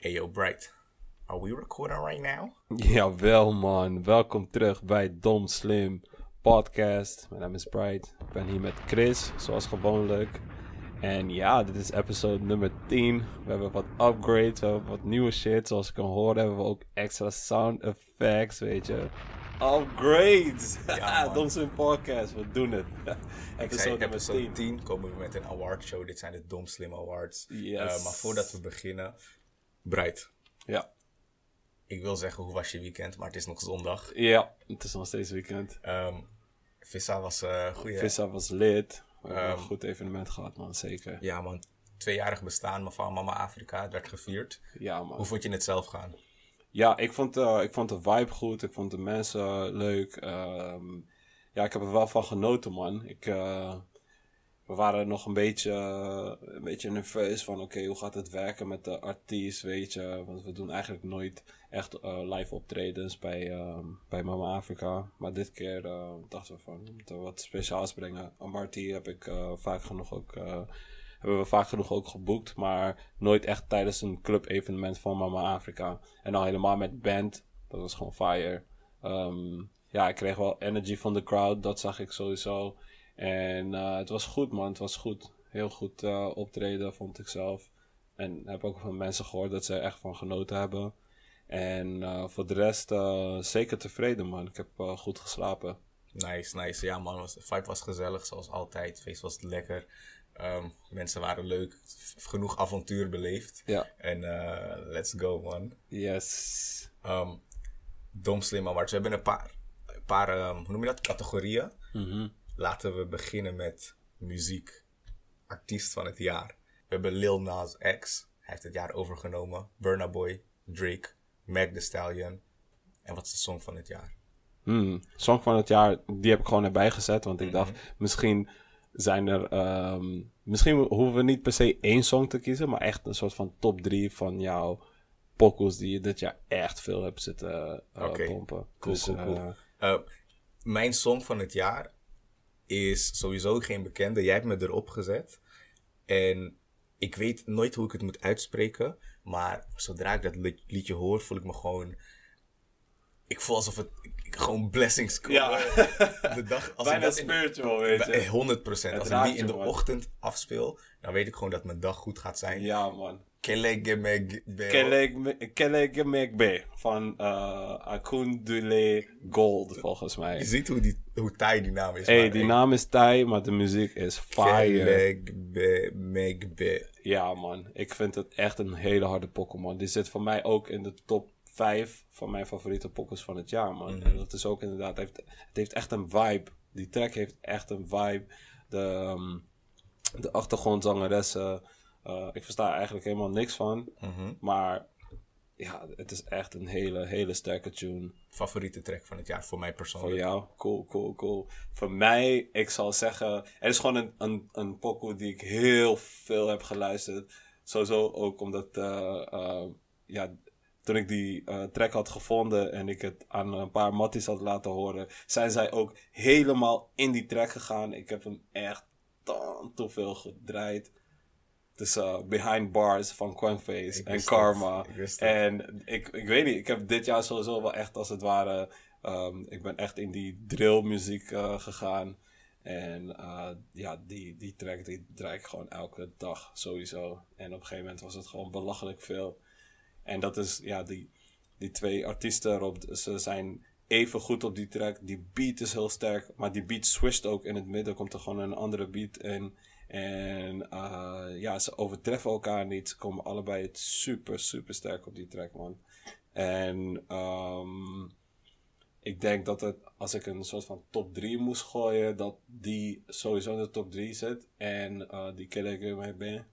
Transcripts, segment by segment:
Hey yo, Bright. Are we recording right now? Jawel man, welkom terug bij Dom Slim Podcast. Mijn naam is Bright. Ik ben hier met Chris, zoals gewoonlijk. En ja, dit is episode nummer 10. We hebben wat upgrades, we hebben wat nieuwe shit. Zoals ik kan horen hebben we ook extra sound effects, weet je. Upgrades! Ja. Dom Slim Podcast, we doen het. Ik zei episode 10 komen we met een award show. Dit zijn de Dom Slim Awards. Yes. Eh, maar voordat we beginnen, Bright. Ja. Ik wil zeggen, hoe was je weekend? Maar het is nog zondag. ja, het is nog steeds weekend. Ehm Vissa was uh, goeie. Vissa was lid. We hebben Ehm. een goed evenement gehad man, zeker. Ja man, tweejarig bestaan van Mama Afrika. Het werd gevierd. Ja man. Hoe vond je het zelf gaan? Ja, ik vond, eh, ik vond de vibe goed. Ik vond de mensen leuk. Ehm, ja, ik heb er wel van genoten, man. Ik, eh, we waren nog een beetje, een beetje nerveus van... Oké, hoe gaat het werken met de artiest, weet je? Want we doen eigenlijk nooit echt eh, live optredens bij, ehm, bij Mama Afrika. Maar dit keer eh, dachten we van, we moeten wat speciaals brengen. Amarty heb ik eh, vaak genoeg ook... eh, hebben we vaak genoeg ook geboekt, maar nooit echt tijdens een club-evenement van Mama Afrika. En dan helemaal met band, dat was gewoon fire. Ehm, ja, ik kreeg wel energy van de crowd, dat zag ik sowieso. En eh, het was goed, man, het was goed. Heel goed eh, optreden, vond ik zelf. En heb ook van mensen gehoord dat ze er echt van genoten hebben. En eh, voor de rest zeker tevreden, man. Ik heb goed geslapen. Nice, nice. Ja man, de vibe was gezellig zoals altijd. Het feest was lekker. Ehm, mensen waren leuk. Genoeg avontuur beleefd. Ja. En let's go man. Yes. Ehm Dom Slim Awards. We hebben een paar, een paar ehm, hoe noem je dat, categorieën. Mhm. Laten we beginnen met muziek. Artiest van het jaar. We hebben Lil Nas X. Hij heeft het jaar overgenomen. Burna Boy, Drake, Meg Thee Stallion. En wat is de song van het jaar? Hmm, Song van het jaar, die heb ik gewoon erbij gezet. Want ik dacht, misschien zijn er. ehm, misschien hoeven we niet per se één song te kiezen. Maar echt een soort van top drie van jouw pokkels die je dit jaar echt veel hebt zitten Oké, pompen. Cool, Dus, cool, cool. eh, Eh, mijn song van het jaar is sowieso geen bekende. Jij hebt me erop gezet. En ik weet nooit hoe ik het moet uitspreken. Maar zodra ik dat li- liedje hoor, voel ik me gewoon... Ik voel alsof het ik- gewoon blessings komen. Ja. De dag, als bijna ik dat in spiritual, weet je. bij- 100 procent. Het Als ik die in de man. ochtend afspeel, dan weet ik gewoon dat mijn dag goed gaat zijn. Ja, man. Kelegemegbe- Kelegemegbe van uh, Akundule Gold, volgens Je mij. ziet hoe, die, hoe taai die naam is. hey, maar die naam is Thai, maar de muziek is fire. Kelegemegbe. Ja, man. Ik vind het echt een hele harde Pokémon. Die zit voor mij ook in de top 5 van mijn favoriete Pokémons van het jaar, man. En dat is ook inderdaad... Het heeft, het heeft echt een vibe. Die track heeft echt een vibe. De, ehm, de achtergrondzangeressen... eh, ik versta er eigenlijk helemaal niks van. Mhm. Maar ja, het is echt een hele, hele sterke tune. Favoriete track van het jaar voor mij Voor persoonlijk. jou, cool, cool, cool. Voor mij, ik zal zeggen, het is gewoon een, een, een pokoe die ik heel veel heb geluisterd. Sowieso ook omdat, eh, eh, ja, toen ik die track had gevonden en ik het aan een paar matties had laten horen, zijn zij ook helemaal in die track gegaan. Ik heb hem echt te veel gedraaid. Dus eh, Behind Bars van Quangface en Karma. ik. En ik, ik weet niet, ik heb dit jaar sowieso wel echt als het ware. ehm, ik ben echt in die drillmuziek eh gegaan. En eh, ja, die, die track die draai ik gewoon elke dag sowieso. En op een gegeven moment was het gewoon belachelijk veel. En dat is, ja, die, die twee artiesten erop, ze zijn even goed op die track. Die beat is heel sterk, maar die beat switcht ook in het midden. Komt er gewoon een andere beat in. En eh, ja, ze overtreffen elkaar niet. Ze komen allebei super, super sterk op die track, man. En ehm, ik denk dat het, als ik een soort van top 3 moest gooien, dat die sowieso in de top 3 zit. En eh die ken ik mee ben.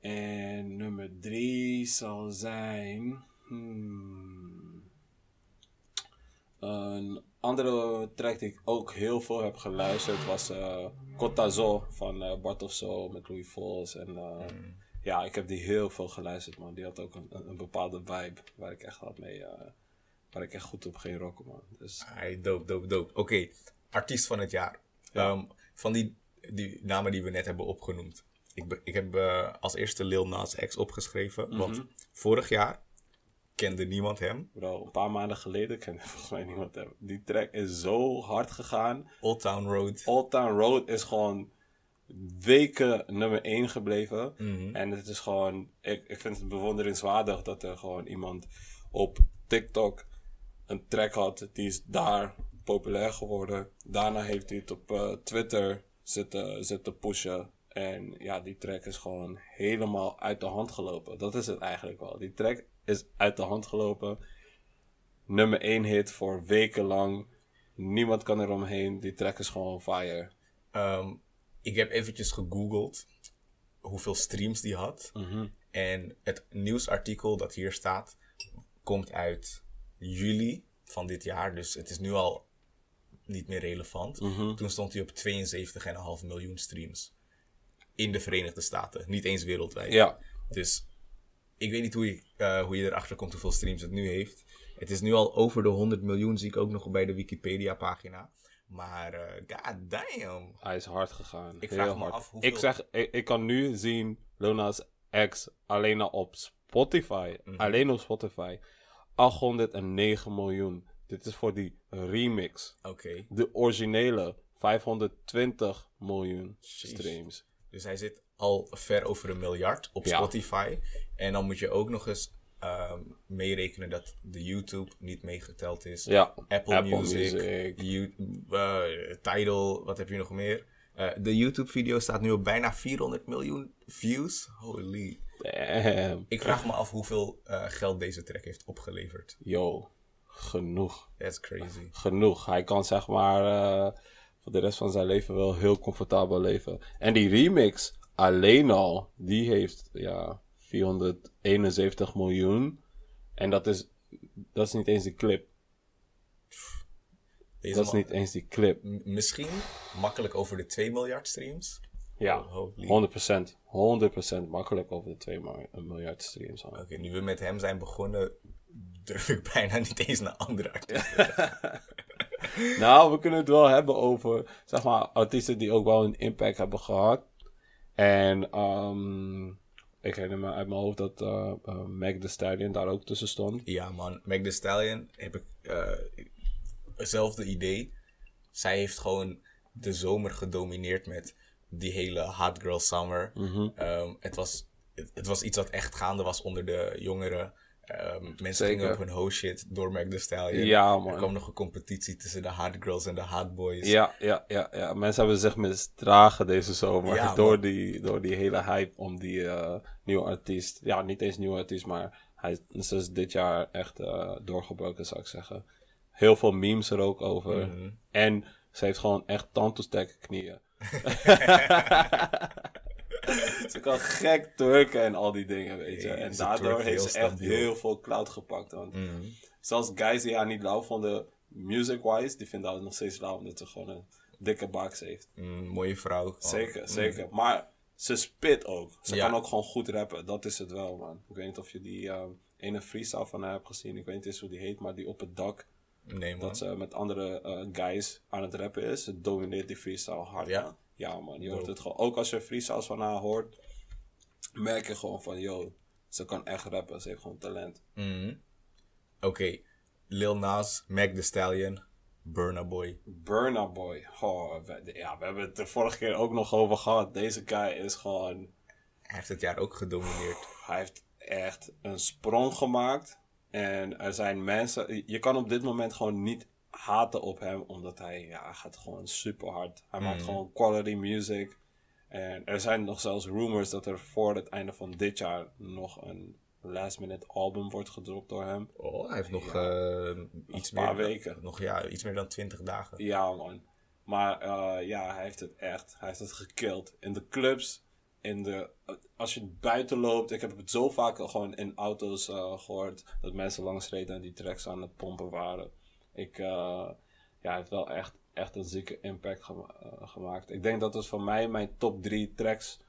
En nummer 3 zal zijn. hmm, een andere track die ik ook heel veel heb geluisterd was eh Cotazo van Bart of Zo met Louis Vols. En eh, ja, ik heb die heel veel geluisterd, man. Die had ook een, een, een bepaalde vibe waar ik echt had mee, waar ik echt goed op ging rocken, man. Dus Ai, dope, dope, dope. Oké, artiest van het jaar. Ehm, van die, die namen die we net hebben opgenoemd. ik, ik heb als eerste Lil Nas X opgeschreven. Mhm. Want vorig jaar kende niemand hem. Bro, een paar maanden geleden kende volgens mij niemand hem. Die track is zo hard gegaan. Old Town Road. Old Town Road is gewoon weken nummer 1 gebleven. Mhm. En het is gewoon, ik, ik vind het bewonderingswaardig dat er gewoon iemand op TikTok een track had. Die is daar populair geworden. Daarna heeft hij het op eh, Twitter zitten, zitten pushen. En ja, die track is gewoon helemaal uit de hand gelopen. Dat is het eigenlijk wel. Die track is uit de hand gelopen. Nummer 1 hit voor weken lang. Niemand kan eromheen. Die track is gewoon fire. Ehm, ik heb eventjes gegoogeld hoeveel streams die had. En het nieuwsartikel dat hier staat, komt uit juli van dit jaar. Dus het is nu al niet meer relevant. Toen stond hij op 72,5 miljoen streams. In de Verenigde Staten. Niet eens wereldwijd. Ja, Dus ik weet niet hoe je, eh, hoe je erachter komt hoeveel streams het nu heeft. Het is nu al over de 100 miljoen, zie ik ook nog bij de Wikipedia-pagina. Maar eh god damn. Hij is hard gegaan. Ik Heel vraag me hard. af hoeveel- Ik zeg, ik, ik kan nu zien Luna's X alleen al op Spotify. Mhm. Alleen op Spotify. 809 miljoen. Dit is voor die remix. Oké. De originele 520 miljoen Jeez. streams. Dus hij zit al ver over een miljard op Ja. Spotify. En dan moet je ook nog eens ehm, meerekenen dat de YouTube niet meegeteld is. Ja, Apple, Apple Music, Music. You- eh, Tidal, wat heb je nog meer? Eh, de YouTube-video staat nu op bijna 400 miljoen views. Holy. Damn. Ik vraag me af hoeveel eh, geld deze track heeft opgeleverd. Yo, genoeg. That's crazy. genoeg. Hij kan zeg maar voor de rest van zijn leven wel heel comfortabel leven. En die remix alleen al, die heeft ja 471 miljoen. En dat is, dat is niet eens die clip. Deze Dat is niet eens die clip. M- misschien makkelijk over de 2 miljard streams. Ja, Oh, holy. 100%. 100% makkelijk over de 2 ma- miljard streams. Oké, nu we met hem zijn begonnen, durf ik bijna niet eens naar andere artiesten. Nou, we kunnen het wel hebben over, zeg maar, artiesten die ook wel een impact hebben gehad. En ehm, ik herinner me uit mijn hoofd dat eh eh, Meg Thee Stallion daar ook tussen stond. Ja, man. Meg Thee Stallion heb ik eh, hetzelfde idee. Zij heeft gewoon de zomer gedomineerd met die hele Hot Girl Summer. Ehm, het, was, het, het was iets wat echt gaande was onder de jongeren. Ehm, mensen Zeker. gingen op hun ho shit door Meg Thee Stallion. Ja, man. Er kwam nog een competitie tussen de hot girls en de hot boys. Ja, ja, ja, ja. Mensen hebben zich misdragen deze zomer Ja, door, man. die, door die hele hype om die eh, nieuwe artiest. Ja, niet eens nieuwe artiest, maar hij is dus dit jaar echt eh, doorgebroken, zou ik zeggen. Heel veel memes er ook over. Mhm. En ze heeft gewoon echt tantoestekke knieën. ze kan gek turken en al die dingen, weet je. En daardoor heeft ze echt heel veel cloud gepakt. Want Mhm. Zelfs guys die haar niet lauw vonden, music-wise, die vinden haar nog steeds lauw omdat ze gewoon een dikke baks heeft. Mm, mooie vrouw. gewoon. Zeker, Mm. zeker. Maar ze spit ook. Ze Ja. kan ook gewoon goed rappen. Dat is het wel, man. Ik weet niet of je die eh, ene freestyle van haar hebt gezien. Ik weet niet eens hoe die heet, maar die op het dak. Nee, man. Dat ze met andere eh, guys aan het rappen is. Ze domineert die freestyle hard, Ja? man. Ja, man. Je hoort het gewoon. Ook als je freestyles van haar hoort, merk je gewoon van, yo, ze kan echt rappen. Ze heeft gewoon talent. Mhm. Oké, Lil Nas, Meg Thee Stallion, Burna Boy. Burna Boy. Oh, we, ja, we hebben het de vorige keer ook nog over gehad. Deze guy is gewoon. Hij heeft het jaar ook gedomineerd. Hij heeft echt een sprong gemaakt. En er zijn mensen. Je kan op dit moment gewoon niet haten op hem. Omdat hij, ja, gaat gewoon super hard. Hij maakt gewoon quality music. En er zijn nog zelfs rumors dat er voor het einde van dit jaar nog een last minute album wordt gedropt door hem. Oh, hij heeft nog eh, iets een paar meer, weken. Nog ja, iets meer dan 20 dagen. Ja, man. Maar eh, ja, hij heeft het echt. Hij heeft het gekild. In de clubs, in de. Als je buiten loopt. Ik heb het zo vaak gewoon in auto's eh, gehoord. Dat mensen langs reden en die tracks aan het pompen waren. Ik. eh, ja, hij heeft wel echt, echt een zieke impact eh, gemaakt. Ik denk dat het voor mij mijn top drie tracks.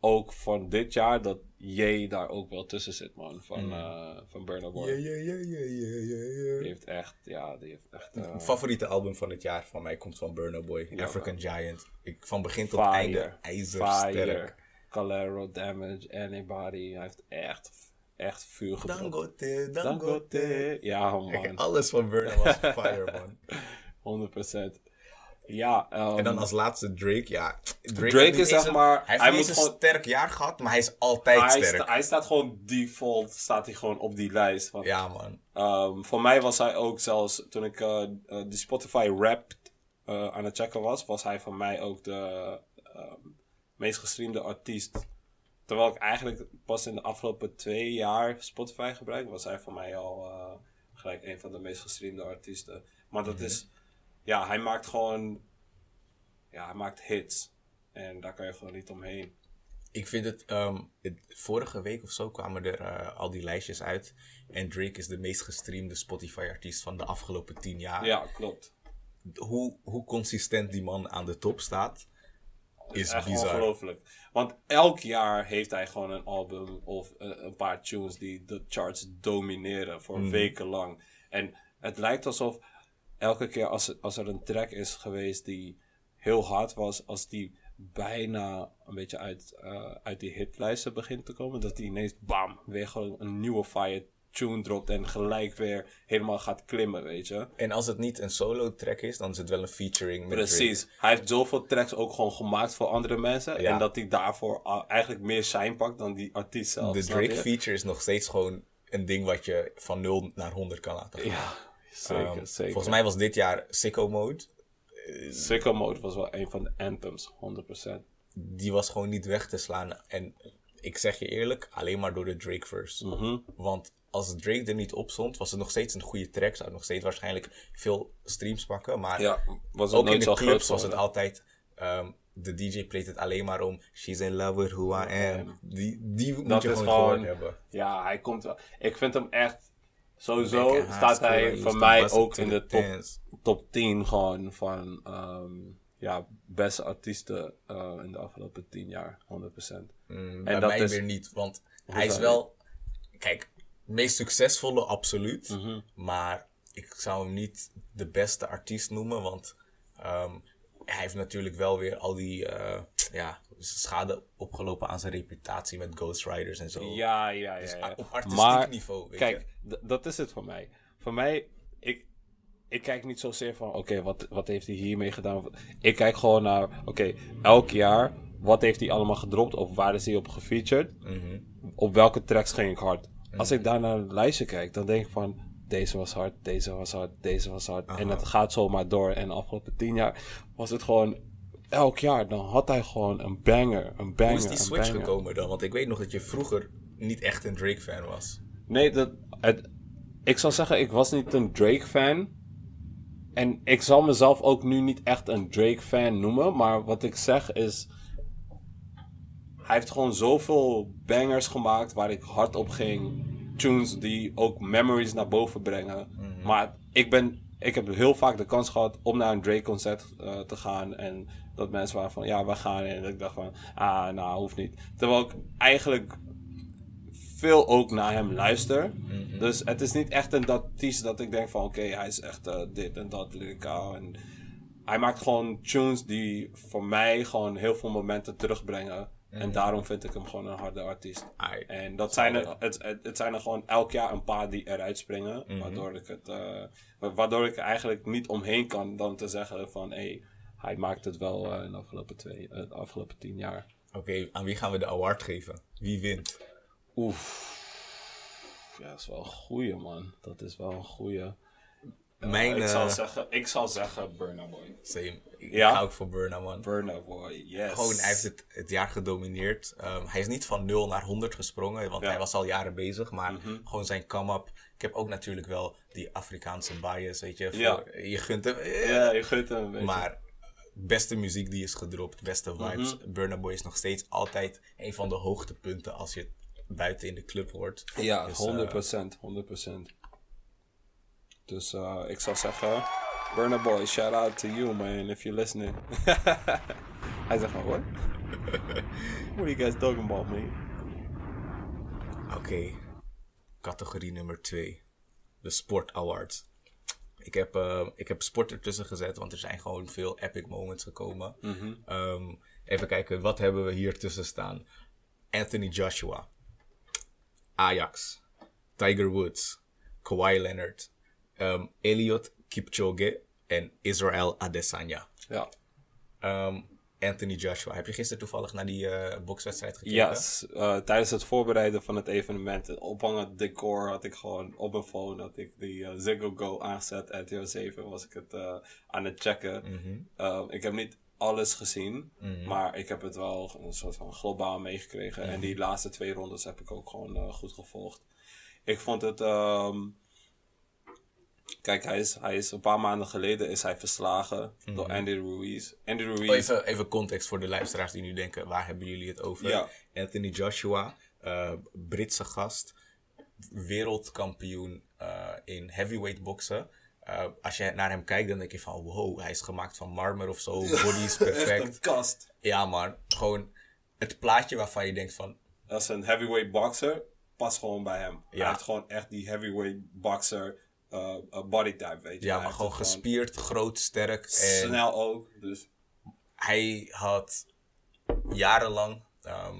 Ook van dit jaar. Dat Jay daar ook wel tussen zit, man. Van, eh van Burna Boy. Ja, ja, ja, ja, ja, ja, Die ja. heeft echt. Ja, die heeft echt. Mijn favoriete album van het jaar van mij komt van Burna Boy. Ja, African Giant. Ik, van begin tot Fire. einde ijzersterk. Fire. Calero, Damage, Anybody. Hij heeft echt, echt vuur gedropt. Dangote, Dangote. Ja, Kijk, man. alles van Burna was fire, man. 100%. Ja, ehm, En dan als laatste Drake, ja. Drake, is zeg maar- Hij heeft hij moet een gewoon- sterk jaar gehad, maar hij is altijd hij, sterk. sta- hij staat gewoon default, staat hij gewoon op die lijst. Want, Ja, man. ehm, voor mij was hij ook zelfs, toen ik eh, eh, die Spotify rap eh, aan het checken was, was hij voor mij ook de ehm, meest gestreamde artiest. Terwijl ik eigenlijk pas in de afgelopen twee jaar Spotify gebruik, was hij voor mij al eh, gelijk een van de meest gestreamde artiesten. Maar dat is, ja, hij maakt gewoon, ja, hij maakt hits. En daar kan je gewoon niet omheen. Ik vind het, ehm, het- vorige week of zo kwamen er eh, al die lijstjes uit. En Drake is de meest gestreamde Spotify-artiest van de afgelopen tien jaar. Ja, klopt. Hoe, hoe consistent die man aan de top staat, is echt bizar. ongelooflijk. Want elk jaar heeft hij gewoon een album of een, een paar tunes die de charts domineren voor Mm. weken lang. En het lijkt alsof elke keer als, er- als er een track is geweest die heel hard was, als die bijna een beetje uit, eh, uit die hitlijsten begint te komen, dat die ineens bam, weer gewoon een nieuwe fire tune dropt en gelijk weer helemaal gaat klimmen, weet je. En als het niet een solo-track is, dan is het wel een featuring met Precies. Hij heeft zoveel tracks ook gewoon gemaakt voor andere mensen. Ja. En dat hij daarvoor eigenlijk meer shine pakt dan die artiest zelf. Drake. De snap je? Drake-feature is nog steeds gewoon een ding wat je van 0 naar 100 kan laten gaan. Ja, zeker, Ehm, zeker. Volgens mij was dit jaar Sicko Mode. Sicko Mode was wel een van de anthems, 100%. Die was gewoon niet weg te slaan. En ik zeg je eerlijk, alleen maar door de Drake verse. Mhm. Want als Drake er niet op stond, was het nog steeds een goede track. Zou het nog steeds waarschijnlijk veel streams pakken. Maar Ja, was ook in de clubs was het altijd... ehm, de DJ playt het alleen maar om She's in love with who I am. Die, die moet Dat je gewoon gehoord gewoon- hebben. Ja, hij komt wel. Ik vind hem echt... Sowieso staat hij voor mij ook in de top, top 10 gewoon van... ehm, ja, beste artiesten eh, in de afgelopen 10 jaar, 100%. Mm, bij dat mij is- weer niet, want hij is wel... Kijk, meest succesvolle absoluut. Mhm. Maar ik zou hem niet de beste artiest noemen, want ehm, hij heeft natuurlijk wel weer al die eh, ja, schade opgelopen aan zijn reputatie met ghostwriters en zo. Ja, ja, ja. Dus ja. op artistiek maar, niveau, weet kijk, dat is het voor mij. Voor mij, ik, ik kijk niet zozeer van, oké, wat, wat heeft hij hiermee gedaan? Ik kijk gewoon naar, oké, elk jaar, wat heeft hij allemaal gedropt? Of waar is hij op gefeatured? Mhm. Op welke tracks ging ik hard? Als ik daar naar het lijstje kijk, dan denk ik van, deze was hard, deze was hard, deze was hard. En het gaat zomaar door. En de afgelopen tien jaar was het gewoon, elk jaar, dan had hij gewoon een banger, een banger, Hoe is die switch banger. gekomen dan? Want ik weet nog dat je vroeger niet echt een Drake-fan was. Nee, dat, het, ik zal zeggen, ik was niet een Drake-fan. En ik zal mezelf ook nu niet echt een Drake-fan noemen. Maar wat ik zeg is... Hij heeft gewoon zoveel bangers gemaakt waar ik hard op ging. Tunes die ook memories naar boven brengen. Maar ik, ben, ik heb heel vaak de kans gehad om naar een Drake-concert eh, te gaan. En dat mensen waren van, ja, we gaan. En ik dacht van, ah, nou, hoeft niet. Terwijl ik eigenlijk veel ook naar hem luister. Dus het is niet echt een artiest dat ik denk van oké, hij is echt eh, dit en dat lyricaal. En hij maakt gewoon tunes die voor mij gewoon heel veel momenten terugbrengen. En daarom vind ik hem gewoon een harde artiest. Ai. En dat zijn er, het, het, het zijn er gewoon elk jaar een paar die eruit springen. Mhm. Waardoor ik het eh, wa- waardoor ik er eigenlijk niet omheen kan dan te zeggen van hé, hey, hij maakt het wel eh, in de afgelopen, twee, de afgelopen tien jaar. Oké, aan wie gaan we de award geven? Wie wint? Oef. Ja, dat is wel een goeie, man. Dat is wel een goeie. Mijn, ik, zal zeggen, ik zal zeggen Burna Boy. Same. Ik Ja? ga ook voor Burna, man. Burna Boy, yes. Gewoon, hij heeft het, het jaar gedomineerd. Ehm, hij is niet van 0 naar 100 gesprongen, want Ja. hij was al jaren bezig. Maar Mhm. gewoon zijn come-up. Ik heb ook natuurlijk wel die Afrikaanse bias, weet je. Voor, Ja. Je gunt hem. eh, Ja, je gunt hem een beetje. Maar beste muziek die is gedropt, beste vibes. Mhm. Burna Boy is nog steeds altijd een van de hoogtepunten als je het buiten in de club hoort. ja, Dus, 100%, 100%. Dus eh, ik zou zeggen, Burna Boy, shout out to you, man, if you're listening. hij zegt van, what? What are you guys talking about, man? Oké, categorie nummer 2. De Sport Awards. Ik heb, eh, ik heb sport ertussen gezet, want er zijn gewoon veel epic moments gekomen. Mhm. Ehm, even kijken, wat hebben we hier tussen staan? Anthony Joshua, Ajax, Tiger Woods, Kawhi Leonard, um, Elliot Kipchoge en Israel Adesanya. Ja. Ehm, Anthony Joshua. Heb je gisteren toevallig naar die eh bokswedstrijd gekeken? Ja, eh, tijdens het voorbereiden van het evenement, het ophangend decor, had ik gewoon op mijn phone had ik die eh, Ziggo Go aangezet. RTO 7 was ik het aan het checken. Mhm. Eh, ik heb niet alles gezien, maar ik heb het wel een soort van globaal meegekregen. En die laatste twee rondes heb ik ook gewoon goed gevolgd. Ik vond het. ehm, kijk, hij is, hij is een paar maanden geleden is hij verslagen door Andy Ruiz. Andy Ruiz. Oh, even, even context voor de luisteraars die nu denken, waar hebben jullie het over? Ja. Anthony Joshua, eh, Britse gast, wereldkampioen eh, in heavyweight boksen. Eh, als je naar hem kijkt, dan denk je van, wow, hij is gemaakt van marmer of zo, body is Echt een perfect. kast. Ja man, gewoon het plaatje waarvan je denkt van, Dat is een heavyweight boxer. Past gewoon bij hem. Ja. Hij heeft gewoon echt die heavyweight boxer uh, body type, weet je. ja, maar gewoon gespierd, groot, sterk. En Snel ook. Dus hij had jarenlang. ehm,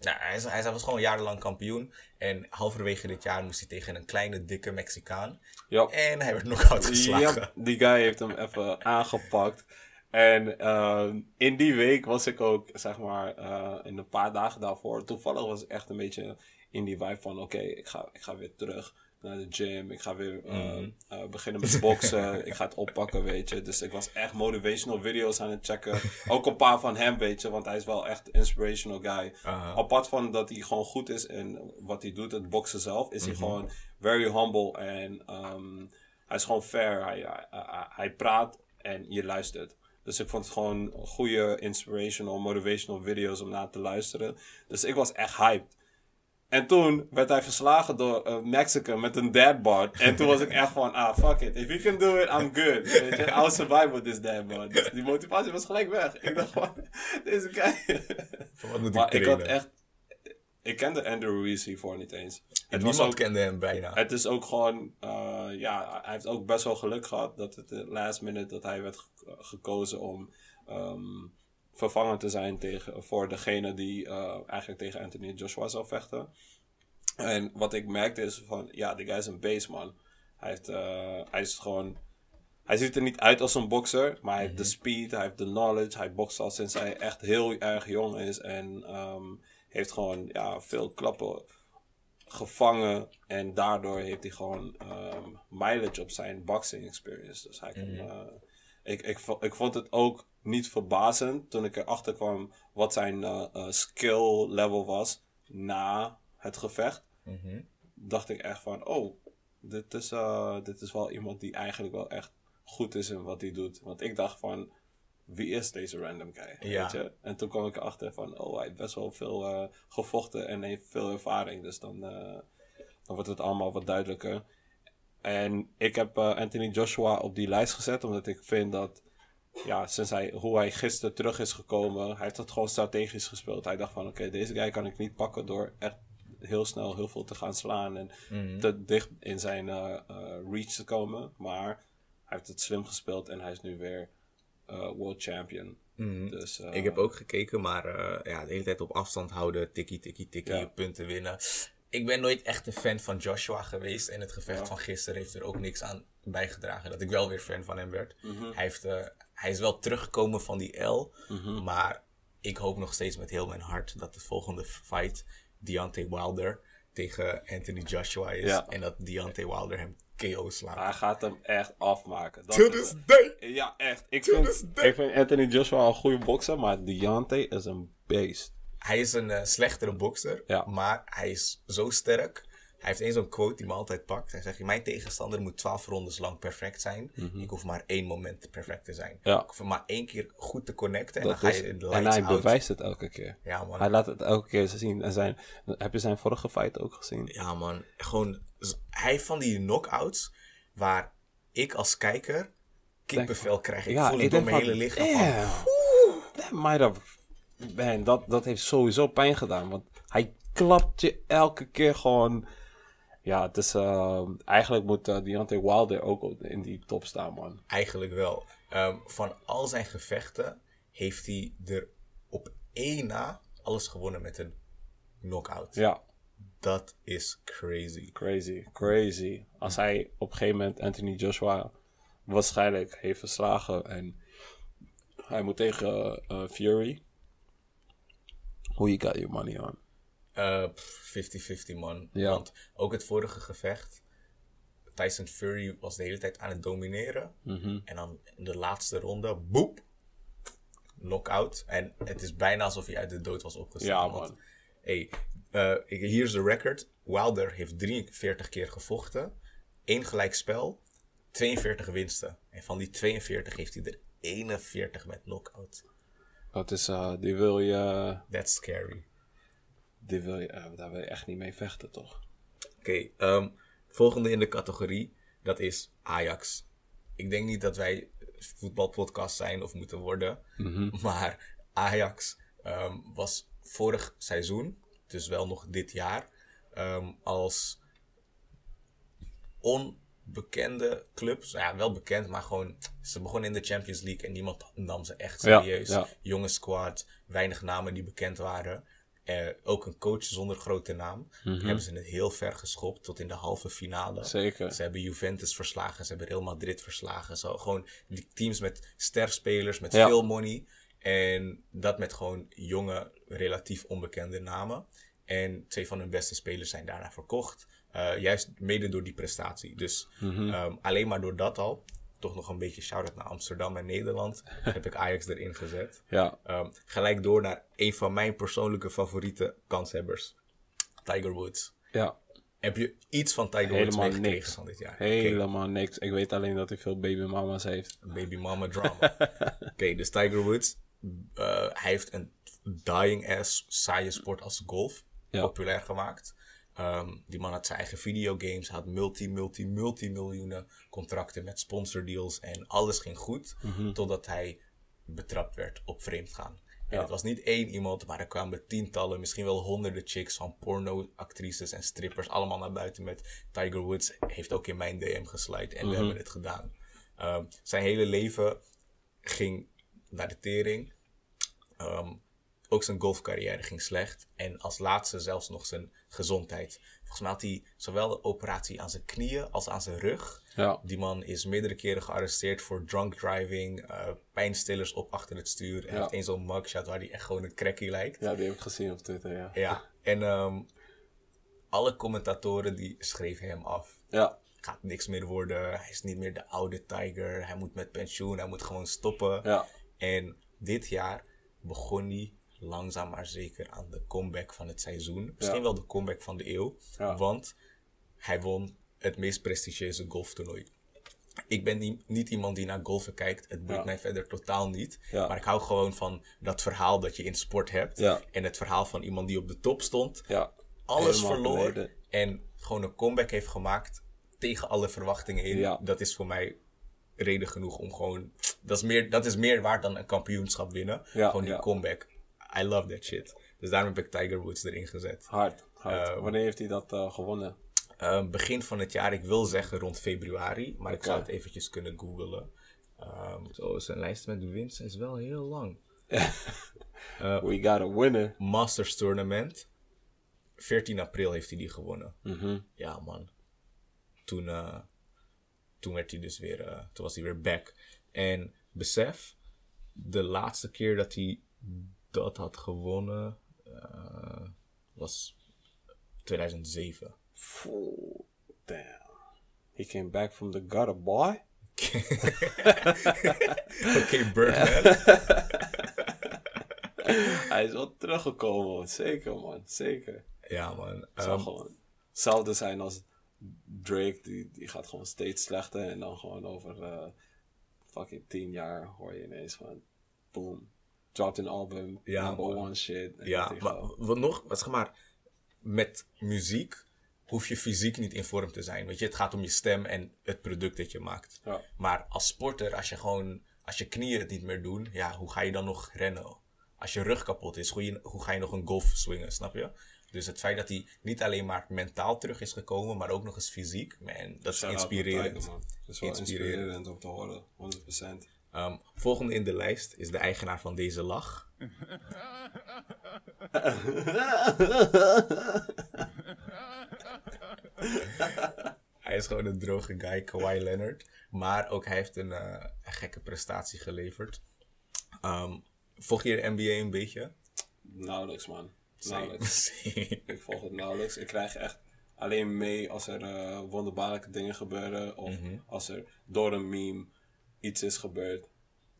nou, hij, hij was gewoon jarenlang kampioen. En halverwege dit jaar moest hij tegen een kleine, dikke Mexicaan. ja. En hij werd knock-out geslagen. Die guy heeft hem even aangepakt. En ehm, in die week was ik ook, zeg maar, eh, in een paar dagen daarvoor. Toevallig was ik echt een beetje in die vibe van: oké, ik, ga, ik ga weer terug naar de gym. Ik ga weer eh, eh, beginnen met boksen. ik ga het oppakken, weet je. Dus ik was echt motivational video's aan het checken. ook een paar van hem, weet je, want hij is wel echt inspirational guy. Apart van dat hij gewoon goed is in wat hij doet, het boksen zelf, is hij gewoon very humble en ehm, hij is gewoon fair. Hij, hij, hij praat en je luistert. Dus ik vond het gewoon goede inspirational, motivational video's om naar te luisteren. Dus ik was echt hyped. En toen werd hij verslagen door een Mexican met een deadboard. En toen was ik echt van, ah, fuck it. If you can do it, I'm good. Weet je, I'll survive with this deadboard. Dus die motivatie was gelijk weg. Ik dacht van, deze guy... Van, wat moet Maar ik had echt... Ik kende Andrew Ruiz hiervoor niet eens. Het, was Niemand ook, kende hem bijna. het is ook gewoon... eh, ja, hij heeft ook best wel geluk gehad dat het de last minute dat hij werd ge- gekozen om ehm vervangen te zijn tegen, voor degene die eh, eigenlijk tegen Anthony Joshua zou vechten. En wat ik merkte is van, ja, die guy is een beest, man. Hij, heeft, eh, hij is gewoon... Hij ziet er niet uit als een bokser, maar hij heeft de speed, hij heeft de knowledge. Hij bokst al sinds hij echt heel erg jong is. En ehm, heeft gewoon ja, veel klappen gevangen. En daardoor heeft hij gewoon ehm, mileage op zijn boxing experience. Dus hij kan, eh, ik, ik, vo- ik vond het ook niet verbazend toen ik erachter kwam wat zijn eh, eh, skill level was na het gevecht. Mhm. Dacht ik echt van, oh, dit is, eh, dit is wel iemand die eigenlijk wel echt goed is in wat hij doet. Want ik dacht van, wie is deze random guy? Ja. Weet je? En toen kwam ik erachter van, oh, hij heeft best wel veel gevochten en heeft veel ervaring. Dus dan, dan wordt het allemaal wat duidelijker. En ik heb eh, Anthony Joshua op die lijst gezet, omdat ik vind dat, ja, sinds hij, hoe hij gisteren terug is gekomen, hij heeft het gewoon strategisch gespeeld. Hij dacht van, oké, deze guy kan ik niet pakken door echt heel snel heel veel te gaan slaan en Mhm. te dicht in zijn eh, eh, reach te komen. Maar hij heeft het slim gespeeld en hij is nu weer world champion. Mhm. Dus, Ik heb ook gekeken, maar ja, de hele tijd op afstand houden, tikkie, tikkie, tikkie, Ja. punten winnen. Ik ben nooit echt een fan van Joshua geweest. En het gevecht Ja. van gisteren heeft er ook niks aan bijgedragen dat ik wel weer fan van hem werd. Mhm. hij, heeft, eh, hij is wel teruggekomen van die L, Mhm. maar ik hoop nog steeds met heel mijn hart dat de volgende fight Deontay Wilder tegen Anthony Joshua is. Ja. En dat Deontay Wilder hem KO slaat. Hij gaat hem echt afmaken. Dat To this day! Ja, echt. Ik To vind, this day. ik vind Anthony Joshua een goede bokser, maar Deontay is een beest. Hij is een eh, slechtere bokser, Ja. maar hij is zo sterk. Hij heeft één zo'n quote die me altijd pakt. Hij zegt, mijn tegenstander moet 12 rondes lang perfect zijn. Ik hoef maar één moment perfect te zijn. Mhm. Ja. Ik hoef maar één keer goed te connecten en Dat dan ga je in de en hij out. bewijst het elke keer. Ja man, Hij laat het elke keer zien. En zijn, heb je zijn vorige fight ook gezien? ja man. Gewoon, hij heeft van die knockouts waar ik als kijker kippenvel krijg. Ik voel het door mijn van, hele lichaam van, damn, that might have... Man, dat, dat heeft sowieso pijn gedaan. Want hij klapt je elke keer gewoon... Ja, het is... eh, eigenlijk moet uh, Deontay Wilder ook in die top staan, man. Eigenlijk wel. Ehm, van al zijn gevechten heeft hij er op één na alles gewonnen met een knockout. Ja, Dat is crazy. crazy, crazy. Als hij op een gegeven moment Anthony Joshua waarschijnlijk heeft verslagen en hij moet tegen eh, Fury. Who you got your money on? Eh, pff, 50-50 man. Ja. Want ook het vorige gevecht, Tyson Fury was de hele tijd aan het domineren. Mhm. En dan in de laatste ronde, boep, knockout. En het is bijna alsof hij uit de dood was opgestaan. Ja, want, man. Hey, eh, hier is de record. Wilder heeft 43 keer gevochten. één gelijkspel, 42 winsten. En van die 42 heeft hij er 41 met knockout. Dat is, eh, die wil je, That's scary. die wil je, eh, daar wil je echt niet mee vechten, toch? Oké, ehm, volgende in de categorie, dat is Ajax. Ik denk niet dat wij voetbalpodcast zijn of moeten worden. Maar Ajax ehm, was vorig seizoen, dus wel nog dit jaar, ehm, als onbekende club, ja wel bekend, maar gewoon ze begonnen in de Champions League en niemand nam ze echt serieus. ja. Jonge squad, weinig namen die bekend waren. Eh, ook een coach zonder grote naam. Hebben ze het heel ver geschopt tot in de halve finale. Zeker. Ze hebben Juventus verslagen, ze hebben Real Madrid verslagen. Zo, gewoon die teams met sterspelers, met Ja. veel money. En dat met gewoon jonge, relatief onbekende namen. En twee van hun beste spelers zijn daarna verkocht. Eh, juist mede door die prestatie. Dus Mhm. ehm, alleen maar door dat al, toch nog een beetje shout-out naar Amsterdam en Nederland, heb ik Ajax erin gezet. Ja, Ehm, gelijk door naar een van mijn persoonlijke favoriete kanshebbers. Tiger Woods. ja. Heb je iets van Tiger Woods meegekregen niks. van dit jaar? Helemaal niks. Ik weet alleen dat hij veel babymama's heeft. Baby mama drama. Oké, dus Tiger Woods. eh, hij heeft een dying ass saaie sport als golf Ja. populair gemaakt. Ehm, die man had zijn eigen videogames, had multi, multi, multi miljoenen contracten met sponsordeals en alles ging goed. Mhm. Totdat hij betrapt werd op vreemdgaan. En Ja. het was niet één iemand, maar er kwamen tientallen, misschien wel honderden chicks van porno-actrices en strippers allemaal naar buiten met Tiger Woods. Heeft ook in mijn DM geslide en we hebben het gedaan. Ehm, zijn hele leven ging naar de tering. Ehm, ook zijn golfcarrière ging slecht. En als laatste zelfs nog zijn gezondheid. Volgens mij had hij zowel een operatie aan zijn knieën als aan zijn rug. Ja, Die man is meerdere keren gearresteerd voor drunk driving, eh, pijnstillers op achter het stuur. En Ja. heeft één zo'n mugshot waar hij echt gewoon een crackie lijkt. ja die heb ik gezien op Twitter, ja. Ja, en ehm, alle commentatoren die schreven hem af. Ja, Gaat niks meer worden, hij is niet meer de oude Tiger, hij moet met pensioen, hij moet gewoon stoppen. ja. En dit jaar begon hij langzaam maar zeker aan de comeback van het seizoen. Misschien Ja. wel de comeback van de eeuw. Ja. Want hij won het meest prestigieuze golftoernooi. Ik ben niet, niet iemand die naar golfen kijkt. Het boeit Ja. mij verder totaal niet. Maar ik hou gewoon van dat verhaal dat je in sport hebt. En het verhaal van iemand die op de top stond. Alles verloor. En gewoon een comeback heeft gemaakt. Tegen alle verwachtingen in. Dat is voor mij reden genoeg om gewoon... Dat is meer, dat is meer waard dan een kampioenschap winnen. Gewoon die comeback. I love that shit. Dus daarom heb ik Tiger Woods erin gezet. hard, hard. Ehm, Wanneer heeft hij dat eh, gewonnen? Uh, begin van het jaar, ik wil zeggen rond februari, maar ik zou het eventjes kunnen googlen. Um, zo, zijn lijst met winst is wel heel lang. We got a winner. Masters Tournament, 14 april heeft hij die gewonnen. Mhm. Ja, man. Toen, eh, toen werd hij dus weer, eh, toen was hij weer back. En besef, de laatste keer dat hij dat had gewonnen eh, was 2007. Phew, damn. He came back from the gutter, boy. Oké, Birdman. Hij is wel teruggekomen, man. zeker man, zeker. Ja, man. Het zal Ehm, gewoon hetzelfde zijn als Drake, die, die gaat gewoon steeds slechter en dan gewoon over eh, fucking tien jaar hoor je ineens van boom, dropped een album, Ja, number man. one shit. En ja, maar wat nog, wat zeg maar, met muziek hoef je fysiek niet in vorm te zijn. Weet je, het gaat om je stem en het product dat je maakt. Ja. Maar als sporter, als je gewoon, als je knieën het niet meer doen, ja, hoe ga je dan nog rennen? Als je rug kapot is, hoe, je, hoe ga je nog een golf swingen, snap je? Dus het feit dat hij niet alleen maar mentaal terug is gekomen, maar ook nog eens fysiek, man, dat is Shout inspirerend. naar Tiger, man. Dat is wel Inspirerend. inspirerend om te horen, 100%. Ehm, volgende in de lijst is de eigenaar van deze lach. hij is gewoon een droge guy, Kawhi Leonard. Maar ook hij heeft een, eh, een gekke prestatie geleverd. Ehm, volg je de NBA een beetje? Nauwelijks, man. Nauwelijks. ik volg het nauwelijks. Ik krijg echt alleen mee als er eh, wonderbaarlijke dingen gebeuren. Of Mhm. als er door een meme iets is gebeurd.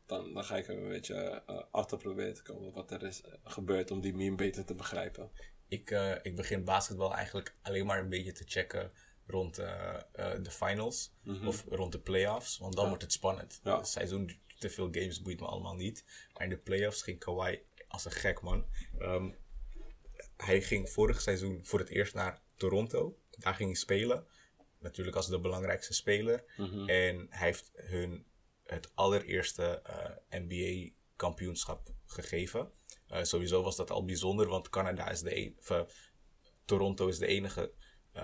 Dan, dan ga ik er een beetje eh, achter proberen te komen wat er is eh, gebeurd om die meme beter te begrijpen. Ik, eh, ik begin basketbal eigenlijk alleen maar een beetje te checken rond de finals of rond de playoffs, want dan wordt het spannend. Ja. Het seizoen, te veel games boeit me allemaal niet. Maar in de playoffs ging Kawhi als een gek man. Ehm, hij ging vorig seizoen voor het eerst naar Toronto. Daar ging hij spelen. Natuurlijk als de belangrijkste speler. En hij heeft hun het allereerste eh, NBA-kampioenschap gegeven. Eh, sowieso was dat al bijzonder, want Canada is de een, of, eh, Toronto is de enige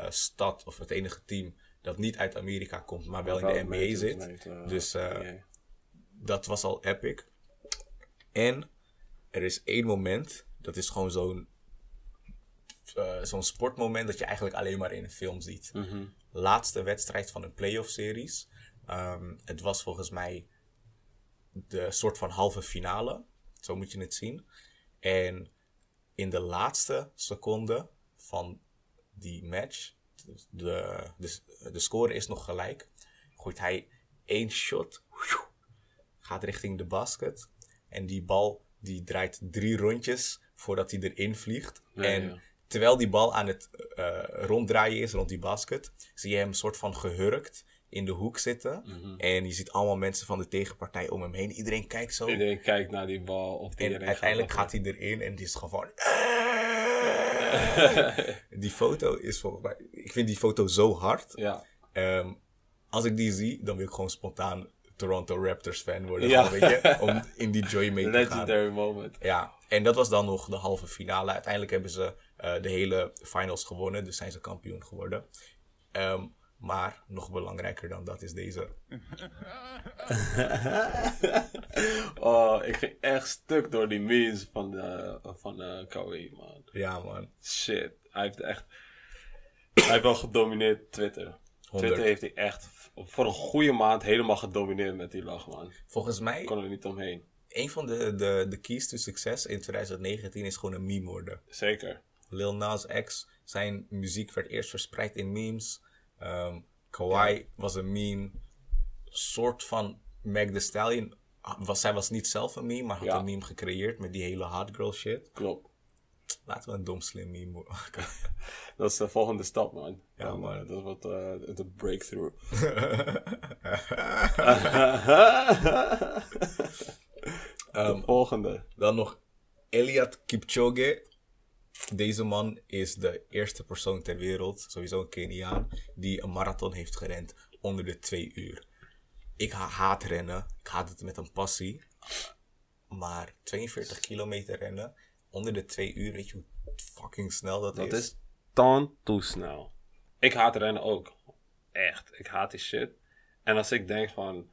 stad of het enige team dat niet uit Amerika komt, maar wel in de NBA zit. Dus dat was al epic. En er is één moment, dat is gewoon zo'n zo'n sportmoment dat je eigenlijk alleen maar in een film ziet. Laatste wedstrijd van een playoff series. Ehm, het was volgens mij de soort van halve finale. Zo moet je het zien. En in de laatste seconde van die match, de, de, de score is nog gelijk, gooit hij één shot, gaat richting de basket. En die bal die draait drie rondjes voordat hij erin vliegt. Ja, en ja. terwijl die bal aan het eh, ronddraaien is rond die basket, zie je hem een soort van gehurkt in de hoek zitten. Mhm. En je ziet allemaal mensen van de tegenpartij om hem heen. Iedereen kijkt zo. Iedereen kijkt naar die bal of die En uiteindelijk gaat. gaat hij erin en die is gewoon die foto is volgens mij... Ik vind die foto zo hard. Ja. Ehm, als ik die zie, dan wil ik gewoon spontaan Toronto Raptors fan worden. Ja. Gewoon, weet je, om in die joy mee te gaan. Legendary moment. Ja, en dat was dan nog de halve finale. Uiteindelijk hebben ze eh, de hele finals gewonnen, dus zijn ze kampioen geworden. Ehm, maar nog belangrijker dan dat is deze. Oh, ik ging echt stuk door die memes van, eh van eh Kawhi, man. Ja, man. Shit. Hij heeft echt... hij heeft wel gedomineerd Twitter. 100. Twitter heeft hij echt voor een goede maand helemaal gedomineerd met die lach, man. Volgens mij, Ik kon er niet omheen. een van de, de, de keys to succes in 2019 is gewoon een meme worden. Zeker. Lil Nas X, zijn muziek werd eerst verspreid in memes. Ehm Kawhi was een meme. Soort van Meg Thee Stallion. ah, Was, zij was niet zelf een meme, maar had een meme gecreëerd met die hele hot girl shit. Klopt. Laten we een dom slim meme maken. Dat is de volgende stap, man. Ja, Dan, man. eh, dat wordt eh, de breakthrough. de volgende. Dan nog Eliad Kipchoge. Deze man is de eerste persoon ter wereld, sowieso een Keniaan, die een marathon heeft gerend onder de twee uur. Ik ha- haat rennen. Ik haat het met een passie. Maar 42 kilometer rennen onder de twee uur, weet je hoe fucking snel dat, Dat is? is dan toe snel. Ik haat rennen ook. Echt. Ik haat die shit. En als ik denk van...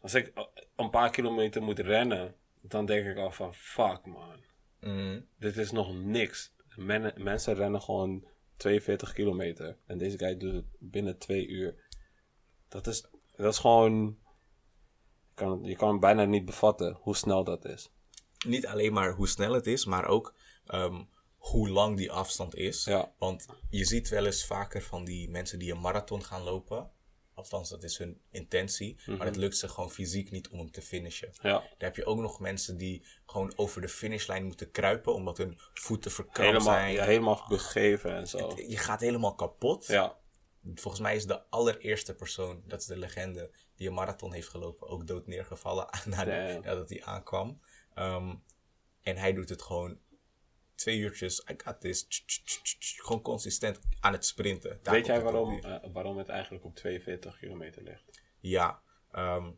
Als ik een paar kilometer moet rennen... Dan denk ik al van... Fuck man. Mhm. Dit is nog niks. Men- mensen rennen gewoon 42 kilometer. En deze guy doet het binnen twee uur. Dat is, dat is gewoon... Je kan, je kan bijna niet bevatten hoe snel dat is. Niet alleen maar hoe snel het is, maar ook ehm, hoe lang die afstand is. Ja. Want je ziet wel eens vaker van die mensen die een marathon gaan lopen. Althans, dat is hun intentie. Maar het lukt ze gewoon fysiek niet om hem te finishen. Ja. Dan heb je ook nog mensen die gewoon over de finishlijn moeten kruipen. Omdat hun voeten verkrampt Helemaal, zijn. ja, helemaal begeven en zo. Je gaat helemaal kapot. Ja. Volgens mij is de allereerste persoon, dat is de legende, die een marathon heeft gelopen, ook dood neergevallen nadat hij aankwam. Ehm, en hij doet het gewoon twee uurtjes, I got this, gewoon consistent aan het sprinten. Daar Weet jij waarom, eh, waarom het eigenlijk op 42 kilometer ligt? Ja, ehm,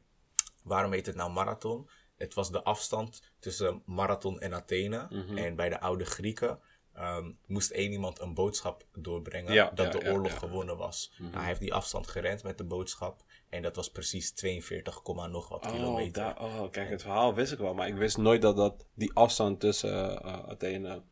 waarom heet het nou marathon? Het was de afstand tussen marathon en Athene. En bij de oude Grieken ehm, moest één iemand een boodschap doorbrengen Ja, dat ja, de oorlog ja. Mhm. gewonnen was. Nou, hij heeft die afstand gerend met de boodschap en dat was precies 42, komma nog wat Oh, kilometer. daar- oh, kijk, het verhaal wist ik wel, maar ik wist nooit dat, dat die afstand tussen eh, Athene,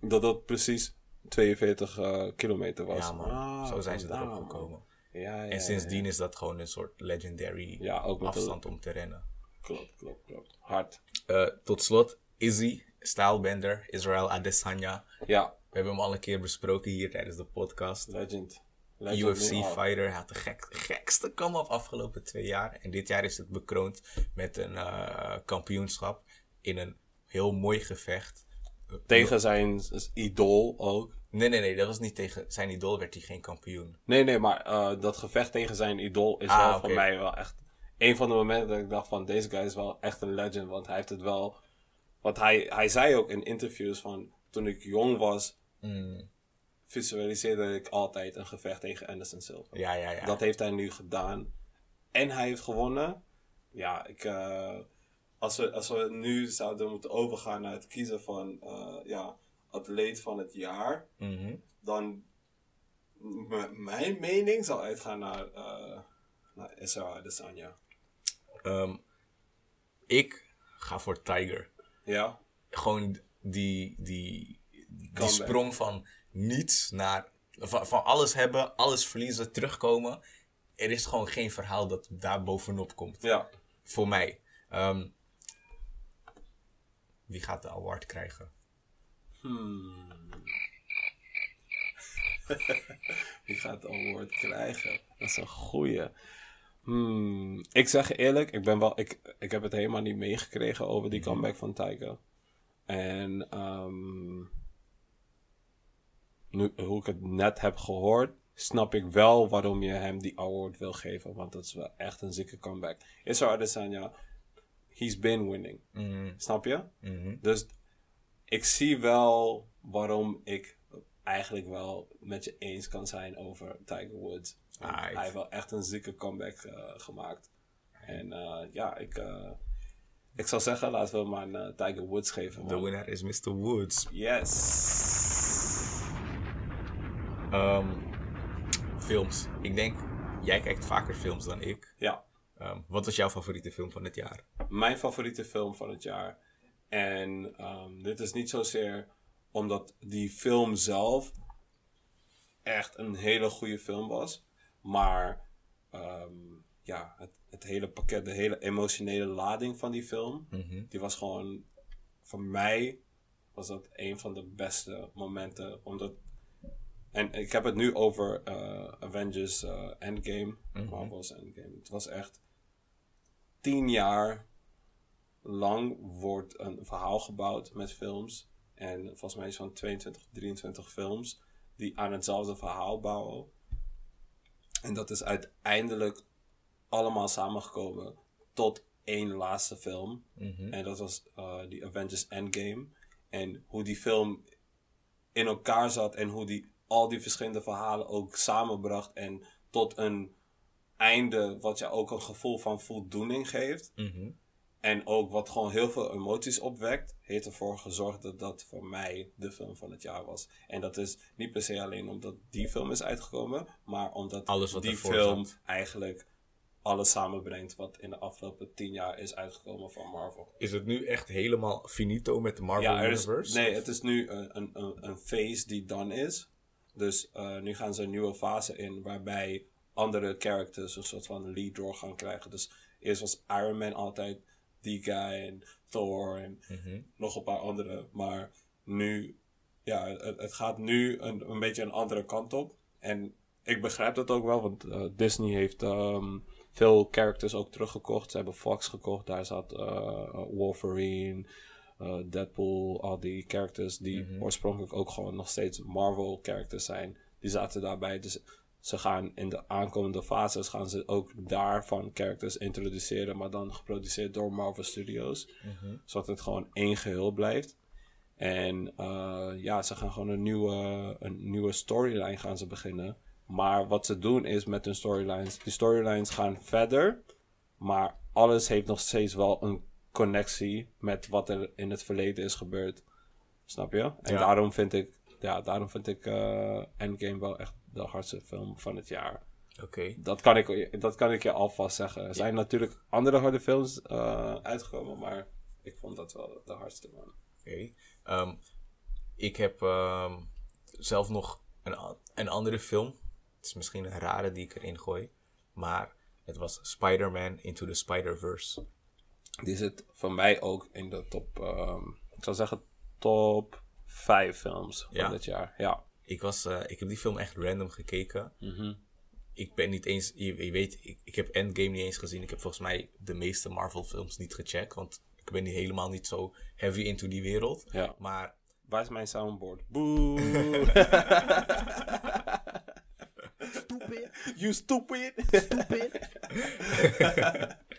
dat dat precies 42 eh, kilometer was. Ja man, Ah, zo zijn ze erop man. gekomen. Ja, ja, En sindsdien ja. is dat gewoon een soort legendary de- afstand om te rennen. Klopt, klopt, klopt. Hard. Eh, tot slot, Izzy, stylebender, Israel Adesanya. Ja, We hebben hem al een keer besproken hier tijdens de podcast. legend. Legend UFC nu al. fighter. Hij had de gek, gekste come-up afgelopen twee jaar. En dit jaar is het bekroond met een eh, kampioenschap in een heel mooi gevecht. Tegen zijn idool ook. Nee, nee, nee, dat was niet tegen zijn idool, werd hij geen kampioen. Nee, nee, maar eh, dat gevecht tegen zijn idool is Ah, wel voor mij wel echt een van de momenten dat ik dacht van deze guy is wel echt een legend. Want hij heeft het wel. Want hij, hij zei ook in interviews van toen ik jong was, Mm, visualiseerde ik altijd een gevecht tegen Anderson Silva. ja, ja, ja. Dat heeft hij nu gedaan. En hij heeft gewonnen. Ja, ik, eh, als, we, als we nu zouden moeten overgaan naar het kiezen van eh, ja, atleet van het jaar, Mhm. dan mijn mening zal uitgaan naar, eh naar Israel Adesanya. Ehm, ik ga voor Tiger. Ja? Gewoon die, die, die sprong van niets naar. Van, van alles hebben, alles verliezen, terugkomen. Er is gewoon geen verhaal dat daar bovenop komt. Ja. Voor mij. Ehm, wie gaat de award krijgen? Hmm. Wie gaat het award krijgen? Dat is een goeie. Hmm. Ik zeg eerlijk, ik, ben wel, ik, ik heb het helemaal niet meegekregen over die comeback van Tiger. En ehm, nu, hoe ik het net heb gehoord, snap ik wel waarom je hem die award wil geven. Want dat is wel echt een zieke comeback. Israel Adesanya, he's been winning. Mm, Snap je? mhm. Dus ik zie wel waarom ik eigenlijk wel met je eens kan zijn over Tiger Woods. Hij heeft wel echt een zieke comeback eh, gemaakt. En eh, ja, ik, eh, ik zou zeggen, laten we maar een Tiger Woods geven. De winnaar is Mr. Woods. Yes. Ehm, films. Ik denk, jij kijkt vaker films dan ik. Ja, Ehm, wat was jouw favoriete film van het jaar? mijn favoriete film van het jaar. En ehm, dit is niet zozeer omdat die film zelf echt een hele goede film was. Maar ja, het, het hele pakket, de hele emotionele lading van die film. Mhm. Die was gewoon, voor mij was dat een van de beste momenten. Omdat, en ik heb het nu over eh, Avengers eh, Endgame. Marvel's Endgame. Het was echt tien jaar lang wordt een verhaal gebouwd met films. En volgens mij is van 22, 23 films die aan hetzelfde verhaal bouwen. En dat is uiteindelijk allemaal samengekomen tot één laatste film. Mhm. En dat was eh die Avengers Endgame. En hoe die film in elkaar zat en hoe die al die verschillende verhalen ook samenbracht en tot een einde wat je ook een gevoel van voldoening geeft. Mhm. En ook wat gewoon heel veel emoties opwekt, heeft ervoor gezorgd dat dat voor mij de film van het jaar was. En dat is niet per se alleen omdat die film is uitgekomen, maar omdat Alles wat die film zat. eigenlijk alles samenbrengt wat in de afgelopen tien jaar is uitgekomen van Marvel. Is het nu echt helemaal finito met de Marvel Ja, er is, Universe? nee, het is nu een, een, een, een phase die done is. Dus eh, nu gaan ze een nieuwe fase in waarbij andere characters een soort van lead role gaan krijgen. Dus eerst was Iron Man altijd die guy en Thor en Mhm. nog een paar andere. Maar nu, ja, het, het gaat nu een, een beetje een andere kant op. En ik begrijp dat ook wel, want eh, Disney heeft ehm, veel characters ook teruggekocht. Ze hebben Fox gekocht, daar zat eh, Wolverine, eh, Deadpool, al die characters die oorspronkelijk ook gewoon nog steeds Marvel characters zijn. Die zaten daarbij, dus ze gaan in de aankomende fases gaan ze ook daarvan characters introduceren, maar dan geproduceerd door Marvel Studios. Zodat het gewoon één geheel blijft. En eh, ja, ze gaan gewoon een nieuwe, een nieuwe storyline gaan ze beginnen. Maar wat ze doen is met hun storylines, die storylines gaan verder. Maar alles heeft nog steeds wel een connectie met wat er in het verleden is gebeurd. Snap je? En Ja. daarom vind ik, ja, daarom vind ik eh, Endgame wel echt de hardste film van het jaar. Oké. Dat kan ik, dat kan ik je alvast zeggen. Er zijn natuurlijk andere harde films eh, uitgekomen, maar ik vond dat wel de hardste, man. Oké. Ehm, ik heb ehm, zelf nog een, een andere film. Het is misschien een rare die ik erin gooi. Maar het was Spider-Man Into the Spider-Verse. Die zit voor mij ook in de top, ehm, ik zou zeggen top 5 films van Ja. dit jaar. Ja. Ik, was, eh, ik heb die film echt random gekeken. Mhm. Ik ben niet eens, je, je weet, ik, ik heb Endgame niet eens gezien. Ik heb volgens mij de meeste Marvel films niet gecheckt. Want ik ben niet, helemaal niet zo heavy into die wereld. Ja. Maar Waar is mijn soundboard? Boe! Stupid, you stupid! stupid.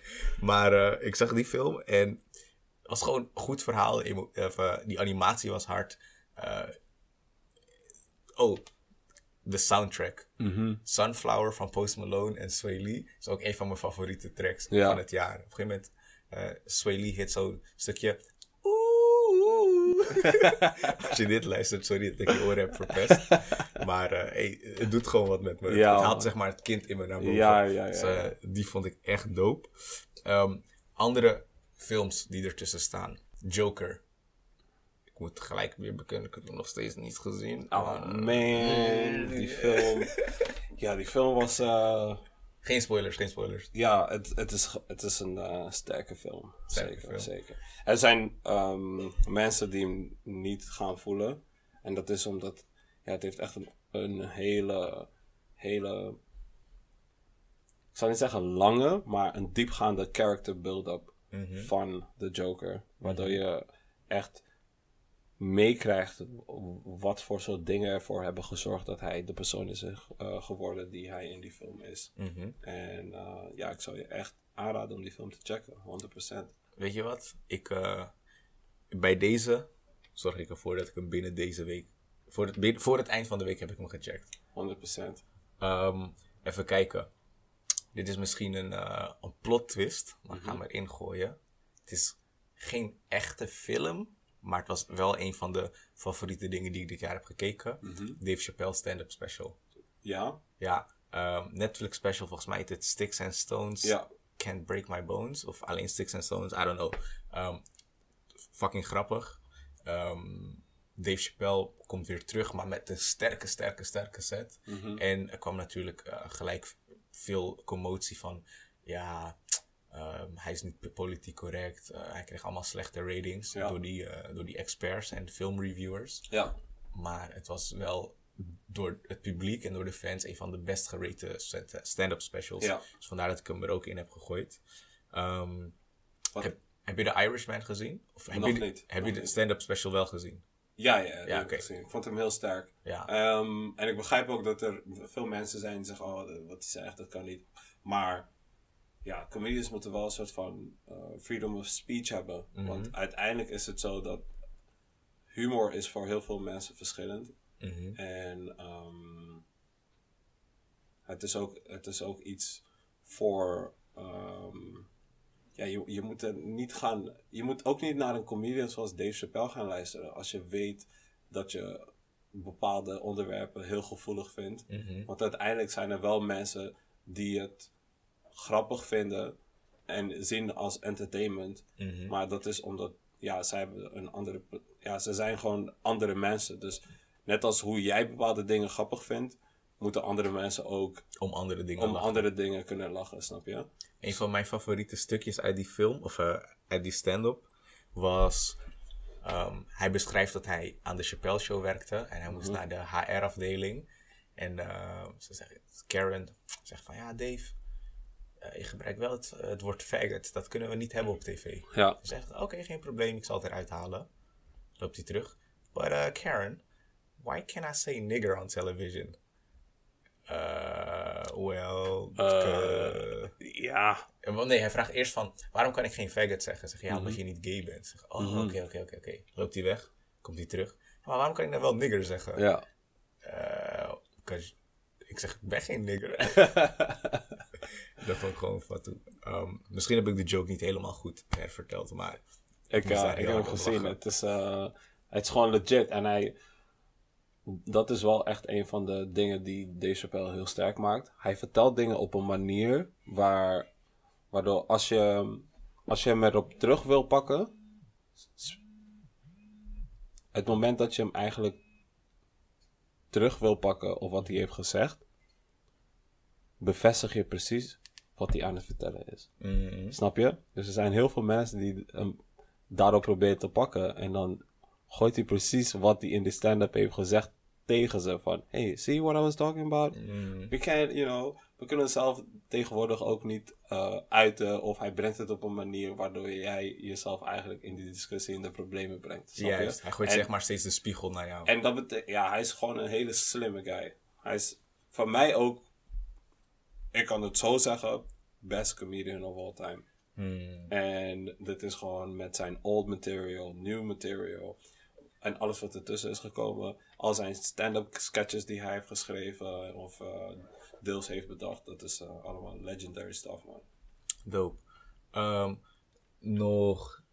Maar eh, ik zag die film en het was gewoon een goed verhaal. Eh, die animatie was hard. Eh, oh, de soundtrack. Mhm. Sunflower van Post Malone en Sway Lee is ook een van mijn favoriete tracks Ja. van het jaar. Op een gegeven moment, eh Sway Lee hit zo'n stukje. Als je dit luistert, sorry dat ik je oren heb verpest. Maar eh, hey, het doet gewoon wat met me. Ja, het haalt man. zeg maar het kind in me naar boven. Ja, ja, ja, Dus, eh, die vond ik echt dope. Ehm, andere films die ertussen staan. Joker. Ik moet gelijk weer bekennen, ik heb hem nog steeds niet gezien. Oh man, die film. Ja, die film was. eh, Geen spoilers, geen spoilers. ja, het, het, is, het is een eh, sterke film. Sterke zeker, film. zeker. Er zijn ehm, mensen die hem niet gaan voelen. En dat is omdat ja, het heeft echt een, een hele, hele. Ik zou niet zeggen lange, maar een diepgaande character build-up van de Joker. Waardoor je echt meekrijgt wat voor soort dingen ervoor hebben gezorgd dat hij de persoon is eh, geworden die hij in die film is. Mhm. En eh, ja, ik zou je echt aanraden om die film te checken, 100%. Weet je wat? Ik, eh, bij deze zorg ik ervoor dat ik hem binnen deze week. Voor het, voor het eind van de week heb ik hem gecheckt. 100%. Ehm, even kijken. Dit is misschien een, eh, een plot twist, maar ik ga hem erin gooien. Het is geen echte film, maar het was wel een van de favoriete dingen die ik dit jaar heb gekeken. Dave Chappelle stand-up special. Ja? Ja, ehm, Netflix special, volgens mij heet het Sticks and Stones. Ja. Can't Break My Bones. Of alleen Sticks and Stones, I don't know. Ehm, fucking grappig. Ehm, Dave Chappelle komt weer terug, maar met een sterke, sterke, sterke set. En er kwam natuurlijk eh, gelijk veel commotie van... Ja, hij is niet politiek correct. Eh, hij kreeg allemaal slechte ratings Ja. door, die, eh, door die experts en filmreviewers. Ja. Maar het was wel door het publiek en door de fans een van de best gerate stand- stand-up specials. Ja. Dus vandaar dat ik hem er ook in heb gegooid. Ehm, heb, heb je de Irishman gezien? Of heb Nog je de, niet, Heb nog je de stand-up special wel gezien? Ja, ja, Ja, heb ik oké. gezien. Ik vond hem heel sterk. Ja. Ehm, en ik begrijp ook dat er veel mensen zijn die zeggen, oh, wat hij zegt, dat kan niet. Maar ja, comedians moeten wel een soort van eh, freedom of speech hebben. Mhm. Want uiteindelijk is het zo dat humor is voor heel veel mensen verschillend. Mhm. En ehm, het, is ook, het is ook iets voor. ehm, ja, je, je moet er niet gaan. Je moet ook niet naar een comedian zoals Dave Chappelle gaan luisteren. Als je weet dat je bepaalde onderwerpen heel gevoelig vindt. Mhm. Want uiteindelijk zijn er wel mensen die het grappig vinden en zien als entertainment. Mhm. Maar dat is omdat, ja, zij hebben een andere, ja, ze zijn gewoon andere mensen. Dus net als hoe jij bepaalde dingen grappig vindt, moeten andere mensen ook Om andere dingen om lachen. andere dingen kunnen lachen, snap je? Een van mijn favoriete stukjes uit die film, of eh, uit die stand-up, was... ehm, hij beschrijft dat hij aan de Chappelle Show werkte en hij moest naar de HR-afdeling. En eh, ze zeggen, Karen zegt van, ja Dave, eh, je gebruikt wel het, het woord faggot, dat kunnen we niet hebben op tv. Ja. Hij zegt, oké, geen probleem, ik zal het eruit halen. Loopt hij terug. But uh, Karen, why can I say nigger on television? Uh, well, uh, Ja. wel, nee, hij vraagt eerst van, waarom kan ik geen faggot zeggen? Zeg ja, omdat je niet gay bent. Zeg, oh, oké, oké, oké, oké. Loopt hij weg, komt hij terug. Maar waarom kan ik dan wel nigger zeggen? Ja. Eh, 'cause- ik zeg, ik ben geen nigger. dat vond ik gewoon fatu. Ehm misschien heb ik de joke niet helemaal goed verteld, maar Ik, eh, ik heb hem om gezien. Het is, eh, Het is gewoon legit. En hij... Dat is wel echt een van de dingen die Dave Chappelle heel sterk maakt. Hij vertelt dingen op een manier waar... Waardoor als je, als je hem erop terug wil pakken... Het moment dat je hem eigenlijk terug wil pakken op wat hij heeft gezegd... Bevestig je precies wat hij aan het vertellen is. Mhm. Snap je? Dus er zijn heel veel mensen die hem daarop proberen te pakken. En dan gooit hij precies wat hij in de stand-up heeft gezegd tegen ze. Van, hey, see what I was talking about? Mhm. We can't, you know, we kunnen zelf tegenwoordig ook niet eh, uiten. Of hij brengt het op een manier waardoor jij jezelf eigenlijk in die discussie in de problemen brengt. Snap je? Juist, hij gooit En- zeg maar steeds de spiegel naar jou. en dat betekent, ja, hij is gewoon een hele slimme guy. Hij is van mij ook, ik kan het zo zeggen, best comedian of all time. Hmm. En dit is gewoon met zijn old material, new material. En alles wat ertussen is gekomen. Al zijn stand-up sketches die hij heeft geschreven of eh, deels heeft bedacht. Dat is eh, allemaal legendary stuff, man. Dope. Ehm, nog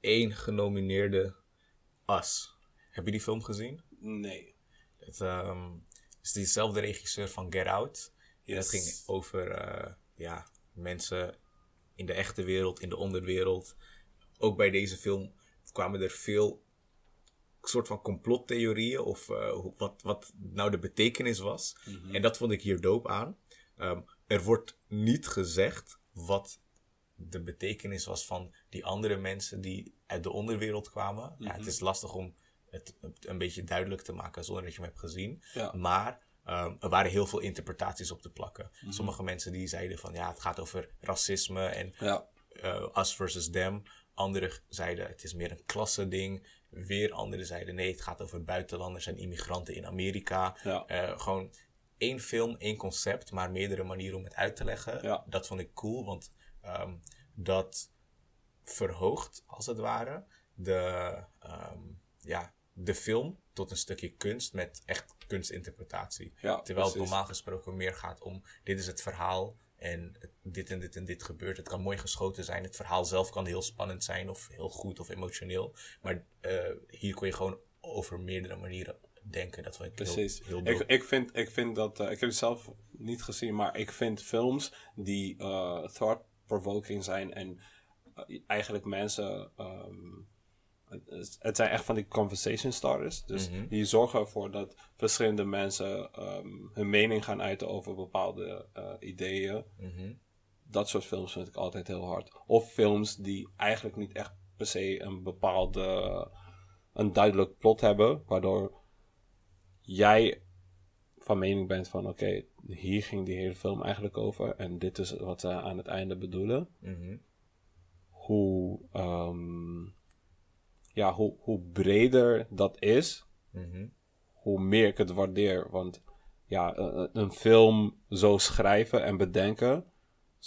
één genomineerde As. Heb je die film gezien? Nee. Het ehm, is diezelfde regisseur van Get Out. Yes. Het ging over eh, ja, mensen in de echte wereld, in de onderwereld. Ook bij deze film kwamen er veel soort van complottheorieën of eh, wat, wat nou de betekenis was. En dat vond ik hier dope aan. Ehm, er wordt niet gezegd wat de betekenis was van die andere mensen die uit de onderwereld kwamen. ja, het is lastig om het een beetje duidelijk te maken zonder dat je hem hebt gezien. Ja. Maar ehm, er waren heel veel interpretaties op te plakken. Sommige mensen die zeiden van ja, het gaat over racisme en Ja. eh, us versus them. Anderen zeiden het is meer een klasse ding. Weer anderen zeiden nee, het gaat over buitenlanders en immigranten in Amerika. Ja. Eh, gewoon één film, één concept, maar meerdere manieren om het uit te leggen. Ja. Dat vond ik cool, want ehm, dat verhoogt als het ware de, ehm, ja, de film tot een stukje kunst met echt kunstinterpretatie. Ja, Terwijl het normaal gesproken meer gaat om dit is het verhaal en dit en dit en dit gebeurt. Het kan mooi geschoten zijn. Het verhaal zelf kan heel spannend zijn of heel goed of emotioneel. Maar eh, hier kon je gewoon over meerdere manieren denken. Dat vond ik Precies. heel, heel ik, ik, vind, ik vind dat, eh, ik heb het zelf niet gezien, maar ik vind films die eh thought-provoking zijn en eigenlijk mensen. ehm, het zijn echt van die conversation starters. Dus Mhm. die zorgen ervoor dat verschillende mensen ehm, hun mening gaan uiten over bepaalde eh, ideeën. Mhm. Dat soort films vind ik altijd heel hard. Of films die eigenlijk niet echt per se een bepaalde, een duidelijk plot hebben, waardoor jij van mening bent van oké, hier ging die hele film eigenlijk over en dit is wat ze aan het einde bedoelen. Mhm. Hoe, ehm, ja, hoe, hoe breder dat is, Mhm. hoe meer ik het waardeer. Want ja, een, een film zo schrijven en bedenken,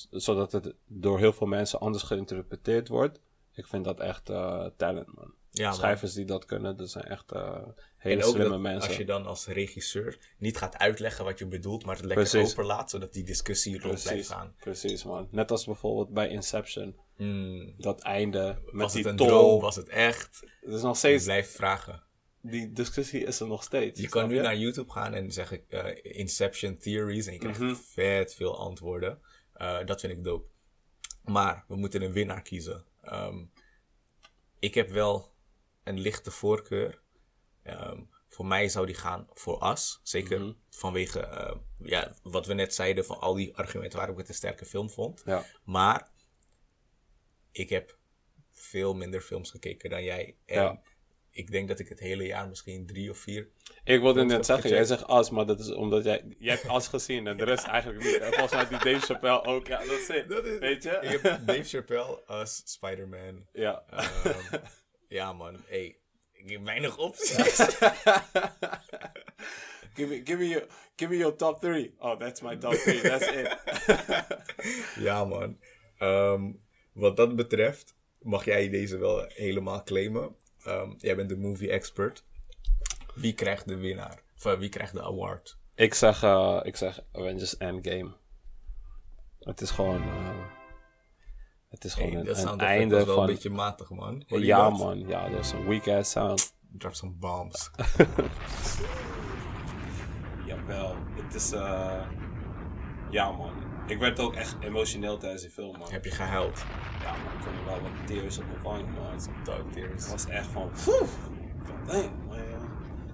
zodat het door heel veel mensen anders geïnterpreteerd wordt. Ik vind dat echt eh, talent, man. Ja, man. Schrijvers die dat kunnen, dat zijn echt eh, hele En ook slimme dat mensen. als je dan als regisseur niet gaat uitleggen wat je bedoelt, maar het lekker Precies. openlaat, zodat die discussie rond blijft gaan. precies, man. Net als bijvoorbeeld bij Inception. Hmm. Dat einde met Was die het een tol. droom? Was het echt? Het is nog steeds, blijft vragen. die discussie is er nog steeds. Je kan nu naar YouTube gaan en zeggen eh, Inception Theories en je krijgt Mhm. vet veel antwoorden. Eh, dat vind ik dope. Maar we moeten een winnaar kiezen. Ehm, ik heb wel een lichte voorkeur. Ehm, voor mij zou die gaan voor As. Zeker Mhm. vanwege eh, ja, wat we net zeiden van al die argumenten waarom ik het een sterke film vond. Ja, Maar ik heb veel minder films gekeken dan jij. En Ja. ik denk dat ik het hele jaar misschien drie of vier. ik wilde net zeggen, jij zegt as, maar dat is omdat jij, jij hebt as gezien en de rest eigenlijk niet. En volgens mij die Dave Chappelle ook, ja, dat is het. Dat is- Weet je? Ik heb Dave Chappelle als Spider-Man. Ja. Ehm, ja, man. Hey, ik heb weinig opties. give, me, give, me your, give me your top three. Oh, that's my top three, that's it. ja, man. Ehm, wat dat betreft mag jij deze wel helemaal claimen. Ehm, jij bent de movie expert. Wie krijgt de winnaar? Of eh, wie krijgt de award? ik, zeg, eh, ik zeg Avengers Endgame. Het is gewoon... eh, Het is gewoon Hey, een, einde wel van... een beetje matig, man. Hoor ja, dat? man. Ja, dat is een weak-ass sound. Drop some bombs. Jawel. Het is... eh Ja, man. Ik werd ook echt emotioneel tijdens die film, man. Heb je gehuild? Ja, man. Ik kon er wel wat tears op mijn wangen, man. Dog tears. Het was echt van... Damn, man.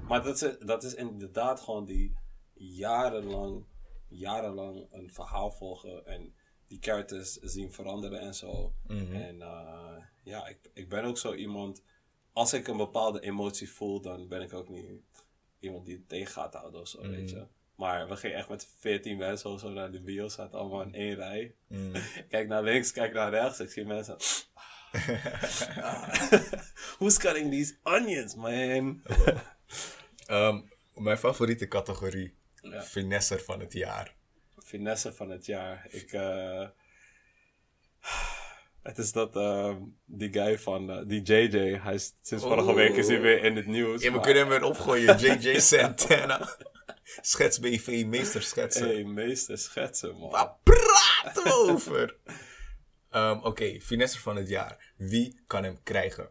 Maar dat is, dat is inderdaad gewoon die jarenlang, jarenlang een verhaal volgen en die characters zien veranderen en zo. Mhm. En eh, ja, ik, ik ben ook zo iemand, als ik een bepaalde emotie voel, dan ben ik ook niet iemand die het tegen gaat houden of zo, weet Mhm. je. Maar we gingen echt met 14 mensen of zo naar de bios, zaten allemaal in één rij. Mm. Kijk naar links, kijk naar rechts. Ik zie mensen. Who's cutting these onions, man? Ehm, mijn favoriete categorie. Ja. Finesser van het jaar. Finesse van het jaar. Ik, eh, het is dat, ehm, die guy van, eh, die JJ. Hij is, sinds vorige Oeh. week is hij weer in het nieuws. Ja, we kunnen hem weer opgooien. JJ Santana. Schets BV, meester schetsen. hey, meester schetsen, man. Waar praten we over? Ehm, Oké, finesser van het jaar. Wie kan hem krijgen?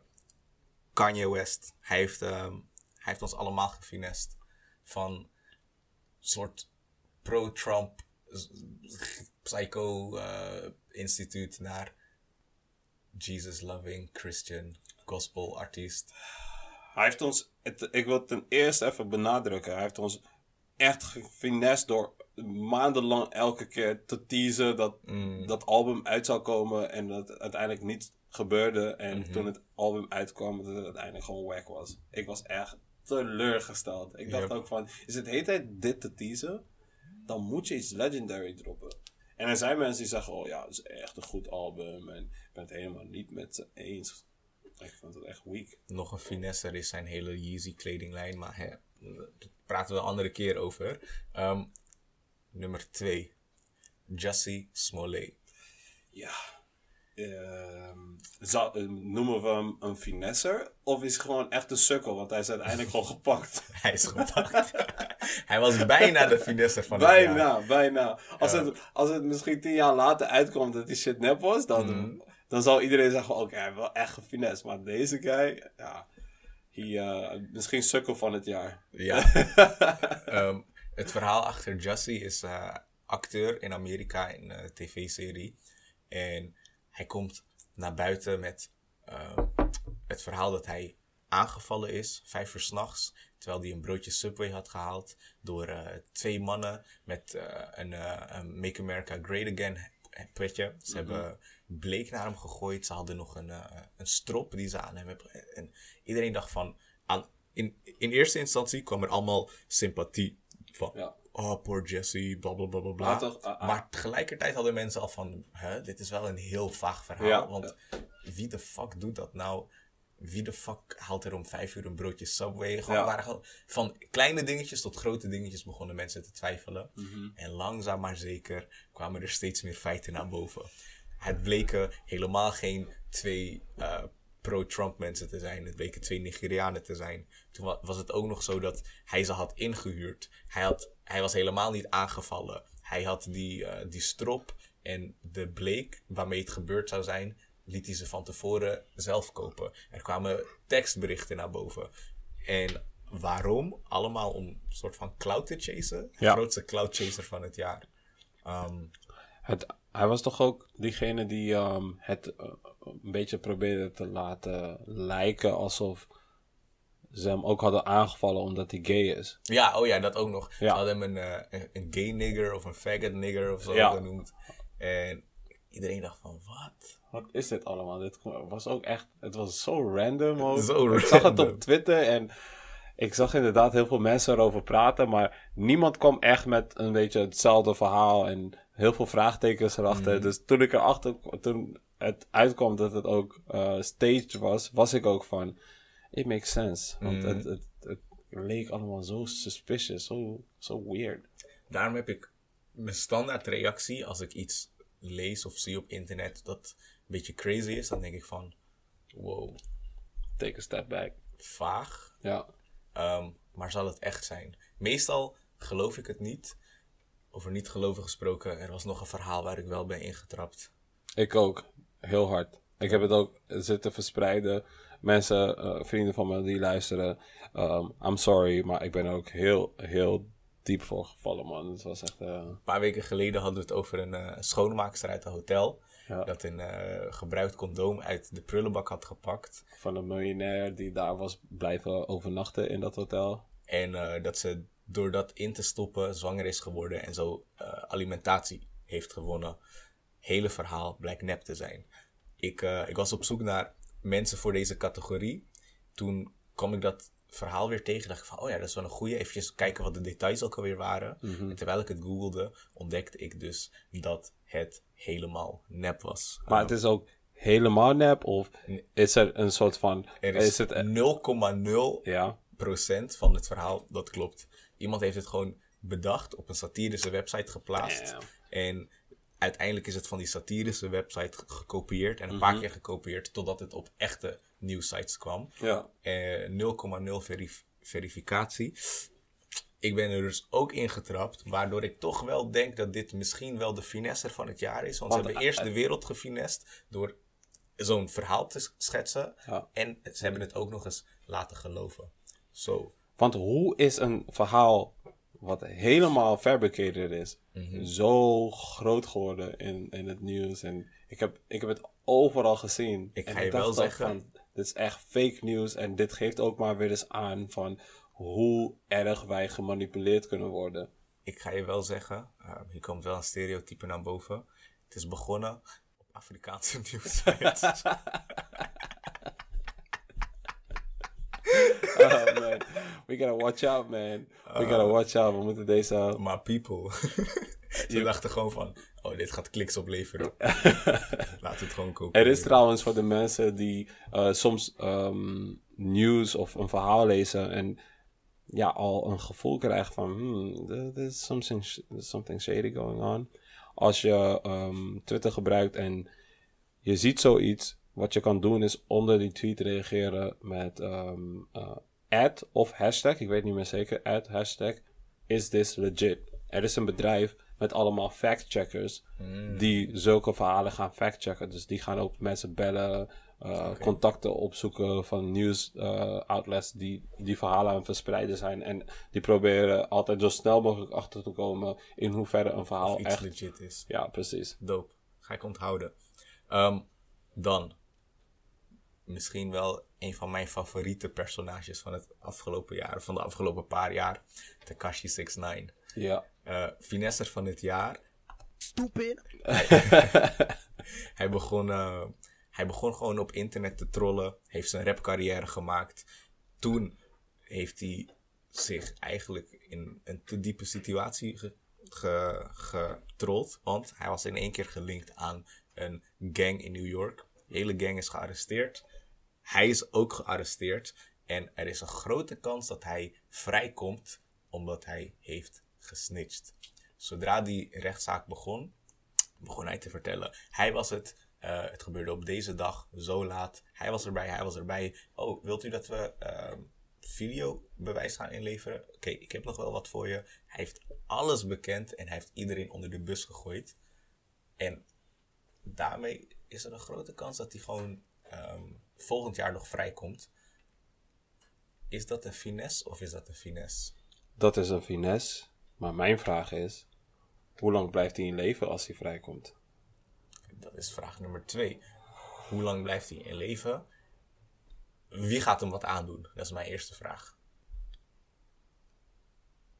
Kanye West. Hij heeft, ehm, hij heeft ons allemaal gefinest. Van soort pro-Trump z- psycho eh, naar Jesus-loving Christian gospel artiest. Hij heeft ons, het, ik wil ten eerste even benadrukken. Hij heeft ons echt gefinest door maandenlang elke keer te teasen dat dat album uit zou komen en dat uiteindelijk niet gebeurde. En toen het album uitkwam, dat het uiteindelijk gewoon wack was. Ik was echt teleurgesteld. Ik dacht Yep. ook van, is het de hele tijd dit te teasen? Dan moet je iets legendary droppen. En er zijn mensen die zeggen, oh ja, het is echt een goed album en ik ben het helemaal niet met ze eens. Ik vond het echt weak. nog een finesser is zijn hele Yeezy kledinglijn, maar hè, daar praten we een andere keer over. Ehm, nummer 2. Jussie Smollett. Ja. Ehm, eh, noemen we hem een finesser? Of is hij gewoon echt een sukkel? Want hij is uiteindelijk gewoon gepakt. Hij is gepakt. Hij was bijna de finesser van het jaar. bijna, bijna. Als, Ja. het, als het misschien tien jaar later uitkomt dat die shit nep was, dan, Mhm. dan zou iedereen zeggen: Oké, hij heeft wel echt gefinest. Maar deze guy, ja. Hij, eh, misschien sukkel van het jaar. Ja. Ehm, het verhaal achter Jussie is eh, acteur in Amerika in een tv-serie. En hij komt naar buiten met ehm, het verhaal dat hij aangevallen is, vijf uur s'nachts, terwijl hij een broodje Subway had gehaald door eh, twee mannen met eh, een, eh, een Make America Great Again petje. Ze hebben bleek naar hem gegooid. Ze hadden nog een, eh, een strop die ze aan hem hebben. En iedereen dacht van, aan, in, in eerste instantie kwam er allemaal sympathie van, Ja. Oh, poor Jesse, bla bla bla bla bla. Maar toch, ah, ah. Maar tegelijkertijd hadden mensen al van, hè, dit is wel een heel vaag verhaal. Ja, want wie de fuck doet dat nou? Wie de fuck haalt er om vijf uur een broodje Subway? Gewoon, Ja. waren gewoon- van kleine dingetjes tot grote dingetjes begonnen mensen te twijfelen. Mhm. En langzaam maar zeker kwamen er steeds meer feiten naar boven. Het bleken helemaal geen twee eh, pro-Trump mensen te zijn. Het bleken twee Nigerianen te zijn. Toen wa- was het ook nog zo dat hij ze had ingehuurd. Hij, had, hij was helemaal niet aangevallen. Hij had die, eh, die strop en de bleek waarmee het gebeurd zou zijn, liet hij ze van tevoren zelf kopen. Er kwamen tekstberichten naar boven. En waarom? Allemaal om een soort van cloud te chasen. De Ja. grootste cloud chaser van het jaar. Ehm, Het, hij was toch ook diegene die ehm, het eh, een beetje probeerde te laten lijken alsof ze hem ook hadden aangevallen omdat hij gay is. ja, oh ja, dat ook nog. Ze hadden hem een, eh, een, een gay nigger of een faggot nigger of zo Ja. genoemd. En iedereen dacht van, wat? Wat is dit allemaal? Dit was ook echt, het was zo random ook. Zo ik zag het op Twitter en ik zag inderdaad heel veel mensen erover praten, maar niemand kwam echt met een beetje hetzelfde verhaal en heel veel vraagtekens erachter. Mhm. Dus toen ik erachter, toen het uitkwam dat het ook eh staged was, was ik ook van, it makes sense. Want Mhm. het, het, het leek allemaal zo suspicious, zo, zo weird. Daarom heb ik mijn standaard reactie als ik iets lees of zie op internet dat een beetje crazy is. Dan denk ik van, wow, Take a step back. vaag. Ja. Ehm, maar zal het echt zijn? Meestal geloof ik het niet. Over niet geloven gesproken, er was nog een verhaal waar ik wel ben ingetrapt. Ik ook. heel hard. Ik heb het ook zitten verspreiden. Mensen, eh, vrienden van me die luisteren. ehm, I'm sorry, maar ik ben ook heel, heel diep voor gevallen, man. Het was echt... eh, Een paar weken geleden hadden we het over een eh schoonmaakster uit een hotel. Ja. Dat een gebruikt condoom uit de prullenbak had gepakt. van een miljonair die daar was blijven overnachten in dat hotel. En dat ze door dat in te stoppen zwanger is geworden en zo alimentatie heeft gewonnen. Hele verhaal blijkt nep te zijn. Ik, ik was op zoek naar mensen voor deze categorie. Toen kwam ik dat verhaal weer tegen. Dacht ik van, oh ja, dat is wel een goeie. Even kijken wat de details ook alweer waren. En terwijl ik het googelde, ontdekte ik dus dat het helemaal nep was. Maar het is ook helemaal nep of is er een soort van... er is, het... eh, 0,0 Ja, procent van het verhaal dat klopt. Iemand heeft het gewoon bedacht, op een satirische website geplaatst. En uiteindelijk is het van die satirische website ge- gekopieerd en een Mhm. paar keer gekopieerd totdat het op echte nieuwsites kwam. ja. Eh, 0,0 verif- verificatie. Ik ben er dus ook ingetrapt, waardoor ik toch wel denk dat dit misschien wel de finesser van het jaar is. Want, Want, ze hebben eh, eerst de wereld gefinest door zo'n verhaal te schetsen. Ja. En ze hebben het ook nog eens laten geloven. Zo. Want hoe is een verhaal wat helemaal fabricated is, Mhm. zo groot geworden in, in het nieuws? En ik heb, ik heb het overal gezien. Ik En ga je wel zeggen- Van, dit is echt fake nieuws en dit geeft ook maar weer eens aan van hoe erg wij gemanipuleerd kunnen worden. Ik ga je wel zeggen, eh, hier komt wel een stereotype naar boven. Het is begonnen op Afrikaanse nieuwsites. Oh man, we gotta watch out man. We gotta watch out. We moeten deze... maar people. Ze dachten gewoon van, oh dit gaat kliks opleveren. Laten we het gewoon kopen. Er is trouwens voor de mensen die eh, soms ehm, nieuws of een verhaal lezen en ja, al een gevoel krijgen van hmm, there- there's something, sh- there's something shady going on. Als je ehm, Twitter gebruikt en je ziet zoiets, wat je kan doen is onder die tweet reageren met ehm eh, ad of hashtag, ik weet niet meer zeker, ad, hashtag, is this legit? Er is een bedrijf met allemaal fact-checkers die zulke verhalen gaan fact-checken. Dus die gaan ook mensen bellen, eh, contacten opzoeken van nieuws eh, outlets die die verhalen aan het verspreiden zijn. En die proberen altijd zo snel mogelijk achter te komen in hoeverre een verhaal iets echt... legit is. Ja, precies. Dope. Ga ik onthouden. Ehm, dan. Misschien wel een van mijn favoriete personages van het afgelopen jaar. Van de afgelopen paar jaar. Takashi 69. Ja. Eh finesser van het jaar. Stupid. Hij begon, eh, hij begon gewoon op internet te trollen. Heeft zijn rapcarrière gemaakt. Toen heeft hij zich eigenlijk in een te diepe situatie ge, ge- getrold. Want hij was in één keer gelinkt aan een gang in New York. De hele gang is gearresteerd. Hij is ook gearresteerd. En er is een grote kans dat hij vrijkomt omdat hij heeft gesnitcht. Zodra die rechtszaak begon, begon hij te vertellen. Hij was het. eh, het gebeurde op deze dag, zo laat. Hij was erbij, hij was erbij. Oh, wilt u dat we ehm videobewijs gaan inleveren? Oké, ik heb nog wel wat voor je. Hij heeft alles bekend en hij heeft iedereen onder de bus gegooid. En daarmee is er een grote kans dat hij gewoon ehm, volgend jaar nog vrijkomt. Is dat een finesse of is dat een finesse? Dat is een finesse. Maar mijn vraag is, hoe lang blijft hij in leven als hij vrijkomt? Dat is vraag nummer twee. Hoe lang blijft hij in leven? Wie gaat hem wat aandoen? Dat is mijn eerste vraag.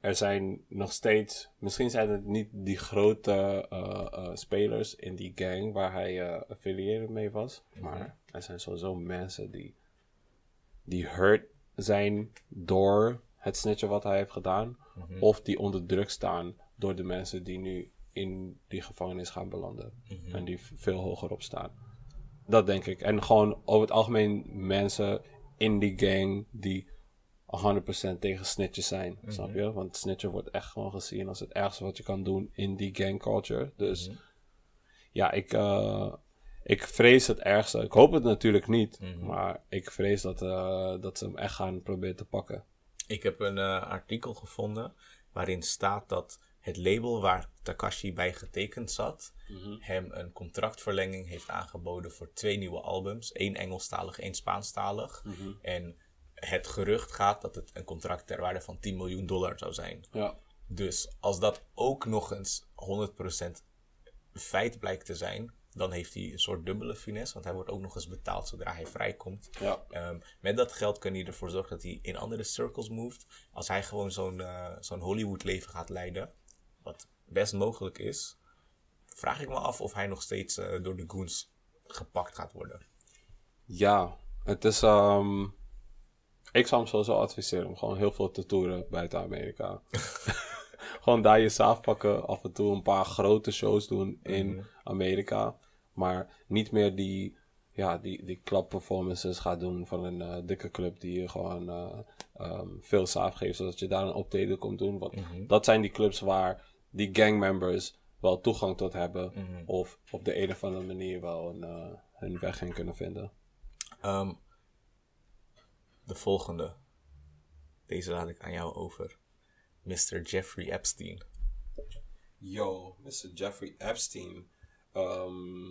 Er zijn nog steeds, misschien zijn het niet die grote eh, eh, spelers in die gang waar hij affiliated mee was, maar er zijn sowieso mensen die, die hurt zijn door het snitchen wat hij heeft gedaan, of die onder druk staan door de mensen die nu in die gevangenis gaan belanden en die veel hoger op staan. Dat denk ik. En gewoon over het algemeen mensen in die gang die 100% tegen snitches zijn. Snap je? Want snitchen wordt echt gewoon gezien als het ergste wat je kan doen in die gang culture. Dus ja, ik, eh, ik vrees het ergste. Ik hoop het natuurlijk niet. Maar ik vrees dat, eh, dat ze hem echt gaan proberen te pakken. Ik heb een eh, artikel gevonden waarin staat dat het label waar Takashi bij getekend zat, Mhm. hem een contractverlenging heeft aangeboden voor twee nieuwe albums. één Engelstalig, één Spaanstalig. Mhm. En het gerucht gaat dat het een contract ter waarde van 10 miljoen dollar zou zijn. Ja. Dus als dat ook nog eens 100% feit blijkt te zijn, dan heeft hij een soort dubbele finesse, want hij wordt ook nog eens betaald zodra hij vrijkomt. Ja. Ehm, met dat geld kan hij ervoor zorgen dat hij in andere circles moved. Als hij gewoon zo'n eh, zo'n Hollywood leven gaat leiden, wat best mogelijk is, vraag ik me af of hij nog steeds eh, door de goons gepakt gaat worden. Ja, het is. ehm, ik zou hem sowieso adviseren om gewoon heel veel te toeren buiten Amerika. gewoon daar je pakken, af en toe een paar grote shows doen in Amerika. Maar niet meer die, ja, die, die club performances gaat doen van een eh, dikke club die je gewoon eh, ehm, veel saaf geeft, zodat je daar een optreden komt doen. Want dat zijn die clubs waar die gangmembers wel toegang tot hebben. Of op de een of andere manier wel een, eh, hun weg in kunnen vinden. Ehm, de volgende. Deze laat ik aan jou over. Mr. Jeffrey Epstein. Yo, Mr. Jeffrey Epstein. Ehm,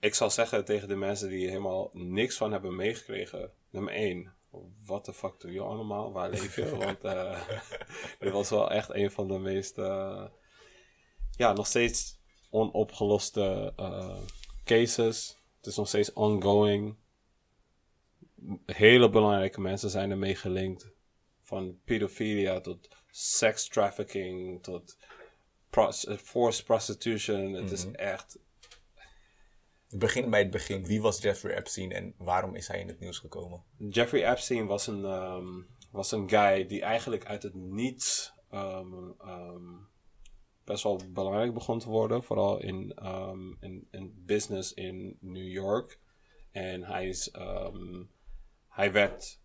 ik zal zeggen tegen de mensen die helemaal niks van hebben meegekregen. Nummer 1. Wat de fuck doe je allemaal? Waar leef je? Want eh, dit was wel echt een van de meest... eh, ja, nog steeds onopgeloste eh, cases. Het is nog steeds ongoing. Hele belangrijke mensen zijn ermee gelinkt. Van pedofilia tot sex trafficking tot pros- forced prostitution. Het is echt Ik begin bij het begin. Wie was Jeffrey Epstein en waarom is hij in het nieuws gekomen? Jeffrey Epstein was een, ehm, was een guy die eigenlijk uit het niets ehm, ehm, best wel belangrijk begon te worden. Vooral in, in, in business in New York. En hij is, ehm, hij werd,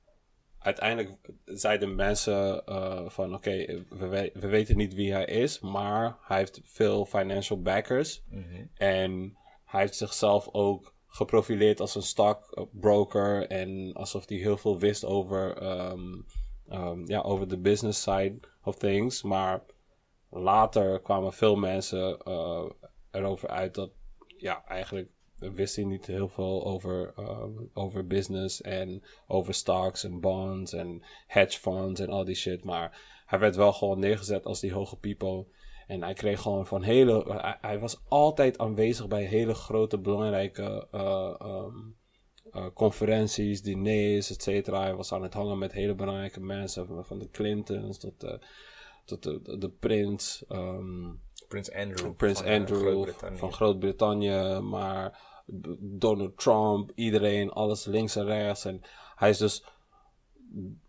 uiteindelijk zeiden mensen eh, van oké, we, we- we weten niet wie hij is, maar hij heeft veel financial backers. En hij heeft zichzelf ook geprofileerd als een stockbroker en alsof hij heel veel wist over, ehm, ehm, ja, over de business side of things. Maar later kwamen veel mensen eh, erover uit dat ja, eigenlijk wist hij niet heel veel over, ehm, over business en over stocks en bonds en hedge funds en al die shit. Maar hij werd wel gewoon neergezet als die hoge people. En hij kreeg gewoon van hele. Hij, was altijd aanwezig bij hele grote, belangrijke eh, ehm, eh, conferenties, diners, et cetera. Hij was aan het hangen met hele belangrijke mensen, van, de Clintons tot de, tot de, de, prins. ehm, Prins Andrew. Prins van, eh, Andrew Groot-Brittannië. van Groot-Brittannië, maar Donald Trump, iedereen, alles links en rechts. En hij is dus,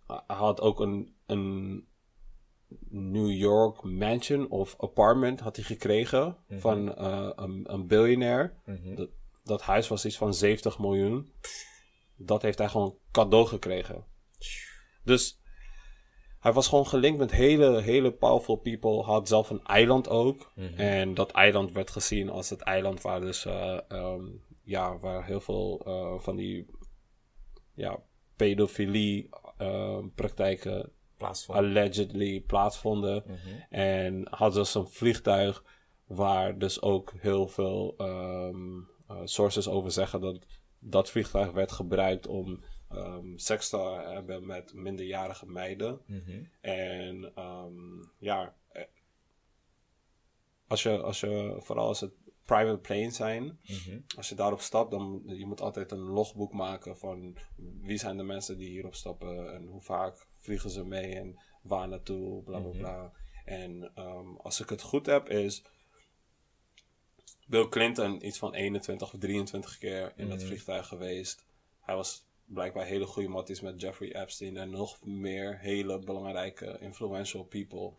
hij had ook een, een New York mansion of apartment had hij gekregen van eh, een, een biljonair. dat, dat huis was iets van 70 miljoen. Dat heeft hij gewoon cadeau gekregen. Dus hij was gewoon gelinkt met hele, hele powerful people. Had zelf een eiland ook. En dat eiland werd gezien als het eiland waar dus, eh, ehm, ja, waar heel veel eh, van die, ja, pedofilie eh, praktijken allegedly plaatsvonden. En had dus een vliegtuig waar dus ook heel veel ehm, eh, sources over zeggen dat dat vliegtuig werd gebruikt om te hebben met minderjarige meiden. En ehm, ja, eh, als je, als je, vooral als het private planes zijn, als je daarop stapt, dan je moet altijd een logboek maken van wie zijn de mensen die hierop stappen en hoe vaak vliegen ze mee en waar naartoe, bla bla bla. En ehm, als ik het goed heb, is Bill Clinton iets van 21 of 23 keer in dat vliegtuig geweest. Hij was blijkbaar hele goede matties met Jeffrey Epstein en nog meer hele belangrijke influential people.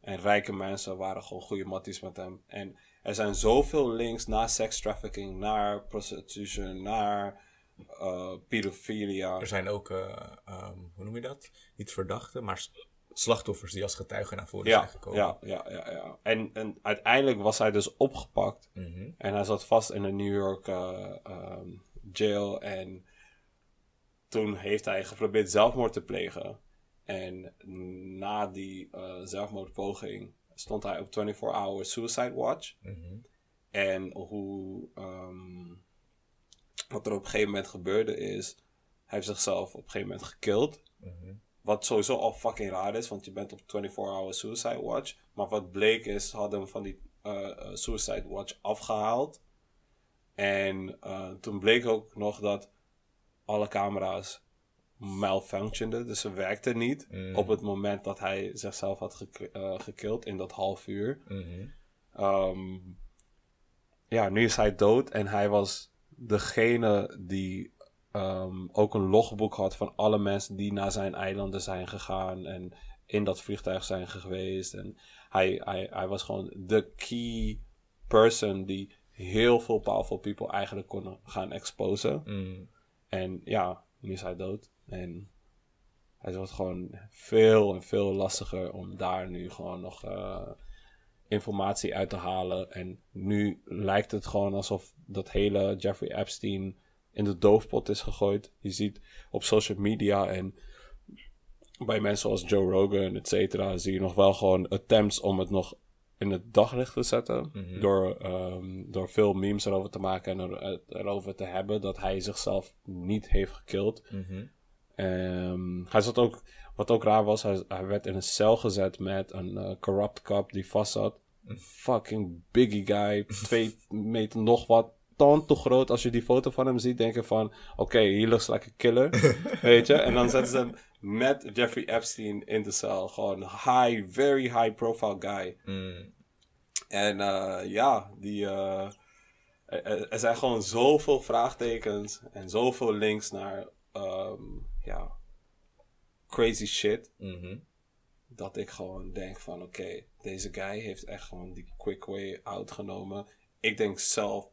En rijke mensen waren gewoon goede matties met hem. En er zijn zoveel links naar sex trafficking, naar prostitution, naar eh pedofilia. Er zijn ook, eh, ehm, hoe noem je dat? Niet verdachten, maar slachtoffers die als getuigen naar voren zijn gekomen. ja, ja, ja, ja. En, en uiteindelijk was hij dus opgepakt. En hij zat vast in een New York eh, ehm, jail. En toen heeft hij geprobeerd zelfmoord te plegen. En na die eh, zelfmoordpoging stond hij op 24 Hour Suicide Watch. Mhm. En hoe, ehm, wat er op een gegeven moment gebeurde is, hij heeft zichzelf op een gegeven moment gekild. Mhm. Wat sowieso al fucking raar is, want je bent op 24 Hour Suicide Watch. Maar wat bleek is, ze hadden hem van die eh, eh, Suicide Watch afgehaald. En toen bleek ook nog dat alle camera's malfunctionden. Dus ze werkten niet Mm. op het moment dat hij zichzelf had gek- eh, gekild in dat half uur. Mhm. Ehm, ja, nu is hij dood en hij was degene die ehm, ook een logboek had van alle mensen die naar zijn eilanden zijn gegaan en in dat vliegtuig zijn geweest. En hij, hij, hij was gewoon de key person die heel veel powerful people eigenlijk kon gaan exposen. Mhm. En ja, nu is hij dood. En hij wordt gewoon veel en veel lastiger om daar nu gewoon nog eh, informatie uit te halen. En nu lijkt het gewoon alsof dat hele Jeffrey Epstein in de doofpot is gegooid. Je ziet op social media en bij mensen zoals Joe Rogan, et cetera, zie je nog wel gewoon attempts om het nog in het daglicht te zetten. Mhm. door, ehm, door veel memes erover te maken en er, erover te hebben dat hij zichzelf niet heeft gekild. Mhm. Ehm, hij zat ook, wat ook raar was, hij, hij werd in een cel gezet met een eh, corrupt cop die vast zat. Een fucking biggie guy, twee meter nog wat. Ton te groot. Als je die foto van hem ziet, denk je van... Oké, he looks like a killer. weet je? En dan zetten ze hem met Jeffrey Epstein in de cel. Gewoon high, very high profile guy. Mhm. En eh, ja, die, eh, er, zijn gewoon zoveel vraagtekens en zoveel links naar ehm, ja, crazy shit. Mhm. Dat ik gewoon denk van oké, deze guy heeft echt gewoon die quick way out genomen. Ik denk zelf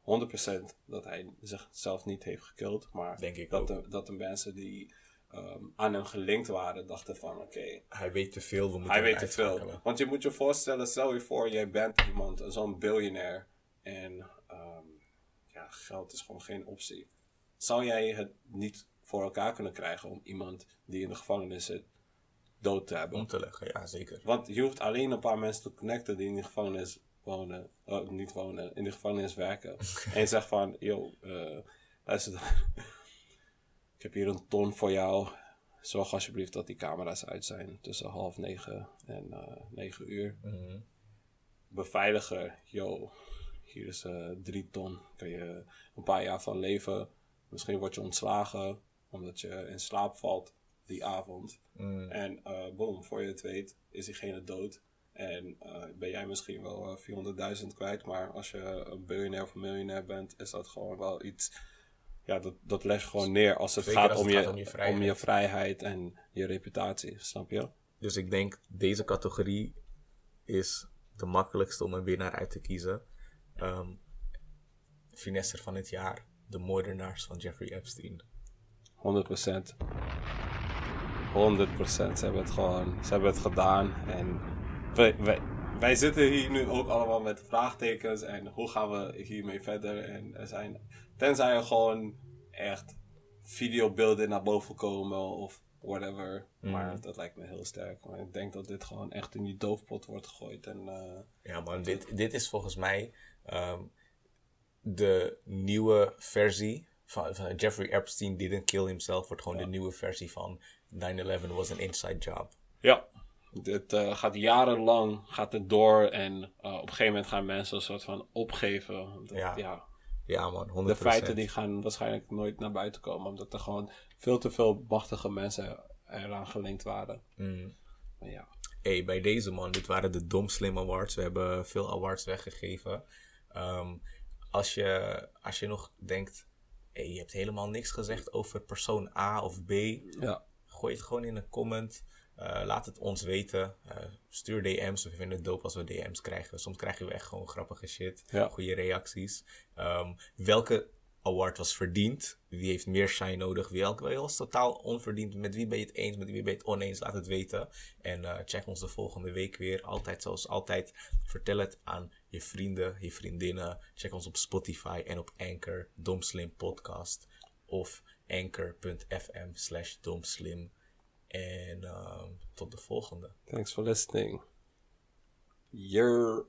100% dat hij zichzelf niet heeft gekild. Maar Denk ik dat, ook. de, dat de mensen die ehm, aan hem gelinkt waren, dachten van oké, Hij weet te veel, we moeten hij weet te veel. Want je moet je voorstellen, stel je voor, jij bent iemand, zo'n biljonair. En ehm, ja, geld is gewoon geen optie. Zou jij het niet voor elkaar kunnen krijgen om iemand die in de gevangenis zit dood te hebben? Om te leggen, ja zeker. Want je hoeft alleen een paar mensen te connecten die in de gevangenis wonen. Oh, niet wonen, in de gevangenis werken. en je zegt van, yo, eh, luister. Ik heb hier een ton voor jou. Zorg alsjeblieft dat die camera's uit zijn tussen half negen en eh negen uur. Mhm. Beveiliger, yo, hier is eh drie ton. Kan je een paar jaar van leven. Misschien word je ontslagen omdat je in slaap valt die avond. Mhm. En eh boom, voor je het weet is diegene dood. En ben jij misschien wel eh, 400.000 kwijt. Maar als je een biljonair of een miljonair bent, is dat gewoon wel iets. Ja, dat, dat leg je gewoon neer als het, gaat, als om, het je, gaat om je om vrijheid. je vrijheid en je reputatie. Snap je? Dus ik denk, deze categorie is de makkelijkste om een winnaar uit te kiezen. Finesser van het jaar, de moordenaars van Jeffrey Epstein. 100%. 100%. Ze hebben het gewoon, ze hebben het gedaan. En wij, wij, wij zitten hier nu ook allemaal met vraagtekens. En hoe gaan we hiermee verder? En er zijn, tenzij er gewoon echt videobeelden naar boven komen of whatever. Maar dat lijkt me heel sterk. Maar ik denk dat dit gewoon echt in die doofpot wordt gegooid. En eh, Ja, man, dit, dit is volgens mij ehm, de nieuwe versie van, van Jeffrey Epstein didn't kill himself. Wordt gewoon de nieuwe versie van 9-11 was an inside job. Ja, dit eh, gaat jarenlang gaat het door en eh, op een gegeven moment gaan mensen een soort van opgeven. Dat- Ja. ja. Ja, man, 100%. De feiten die gaan waarschijnlijk nooit naar buiten komen, omdat er gewoon veel te veel machtige mensen eraan gelinkt waren. Mm. Maar ja, Hey, bij deze man, dit waren de Dom Slim Awards. We hebben veel awards weggegeven. Ehm, als, je, als je nog denkt, hey, je hebt helemaal niks gezegd over persoon A of B, ja. gooi het gewoon in een comment. Eh, laat het ons weten. Eh, stuur DM's. We vinden het dope als we DM's krijgen. Soms krijgen we echt gewoon grappige shit. Ja. Goede reacties. Ehm, welke award was verdiend? Wie heeft meer shine nodig? Welke was totaal onverdiend? Met wie ben je het eens? Met wie ben je het oneens? Laat het weten. En eh, check ons de volgende week weer. Altijd zoals altijd. Vertel het aan je vrienden, je vriendinnen. Check ons op Spotify en op Anchor. Domslim Podcast. Of anchor.fm slash domslim. En ehm, um, tot de volgende. Thanks for listening. Jur.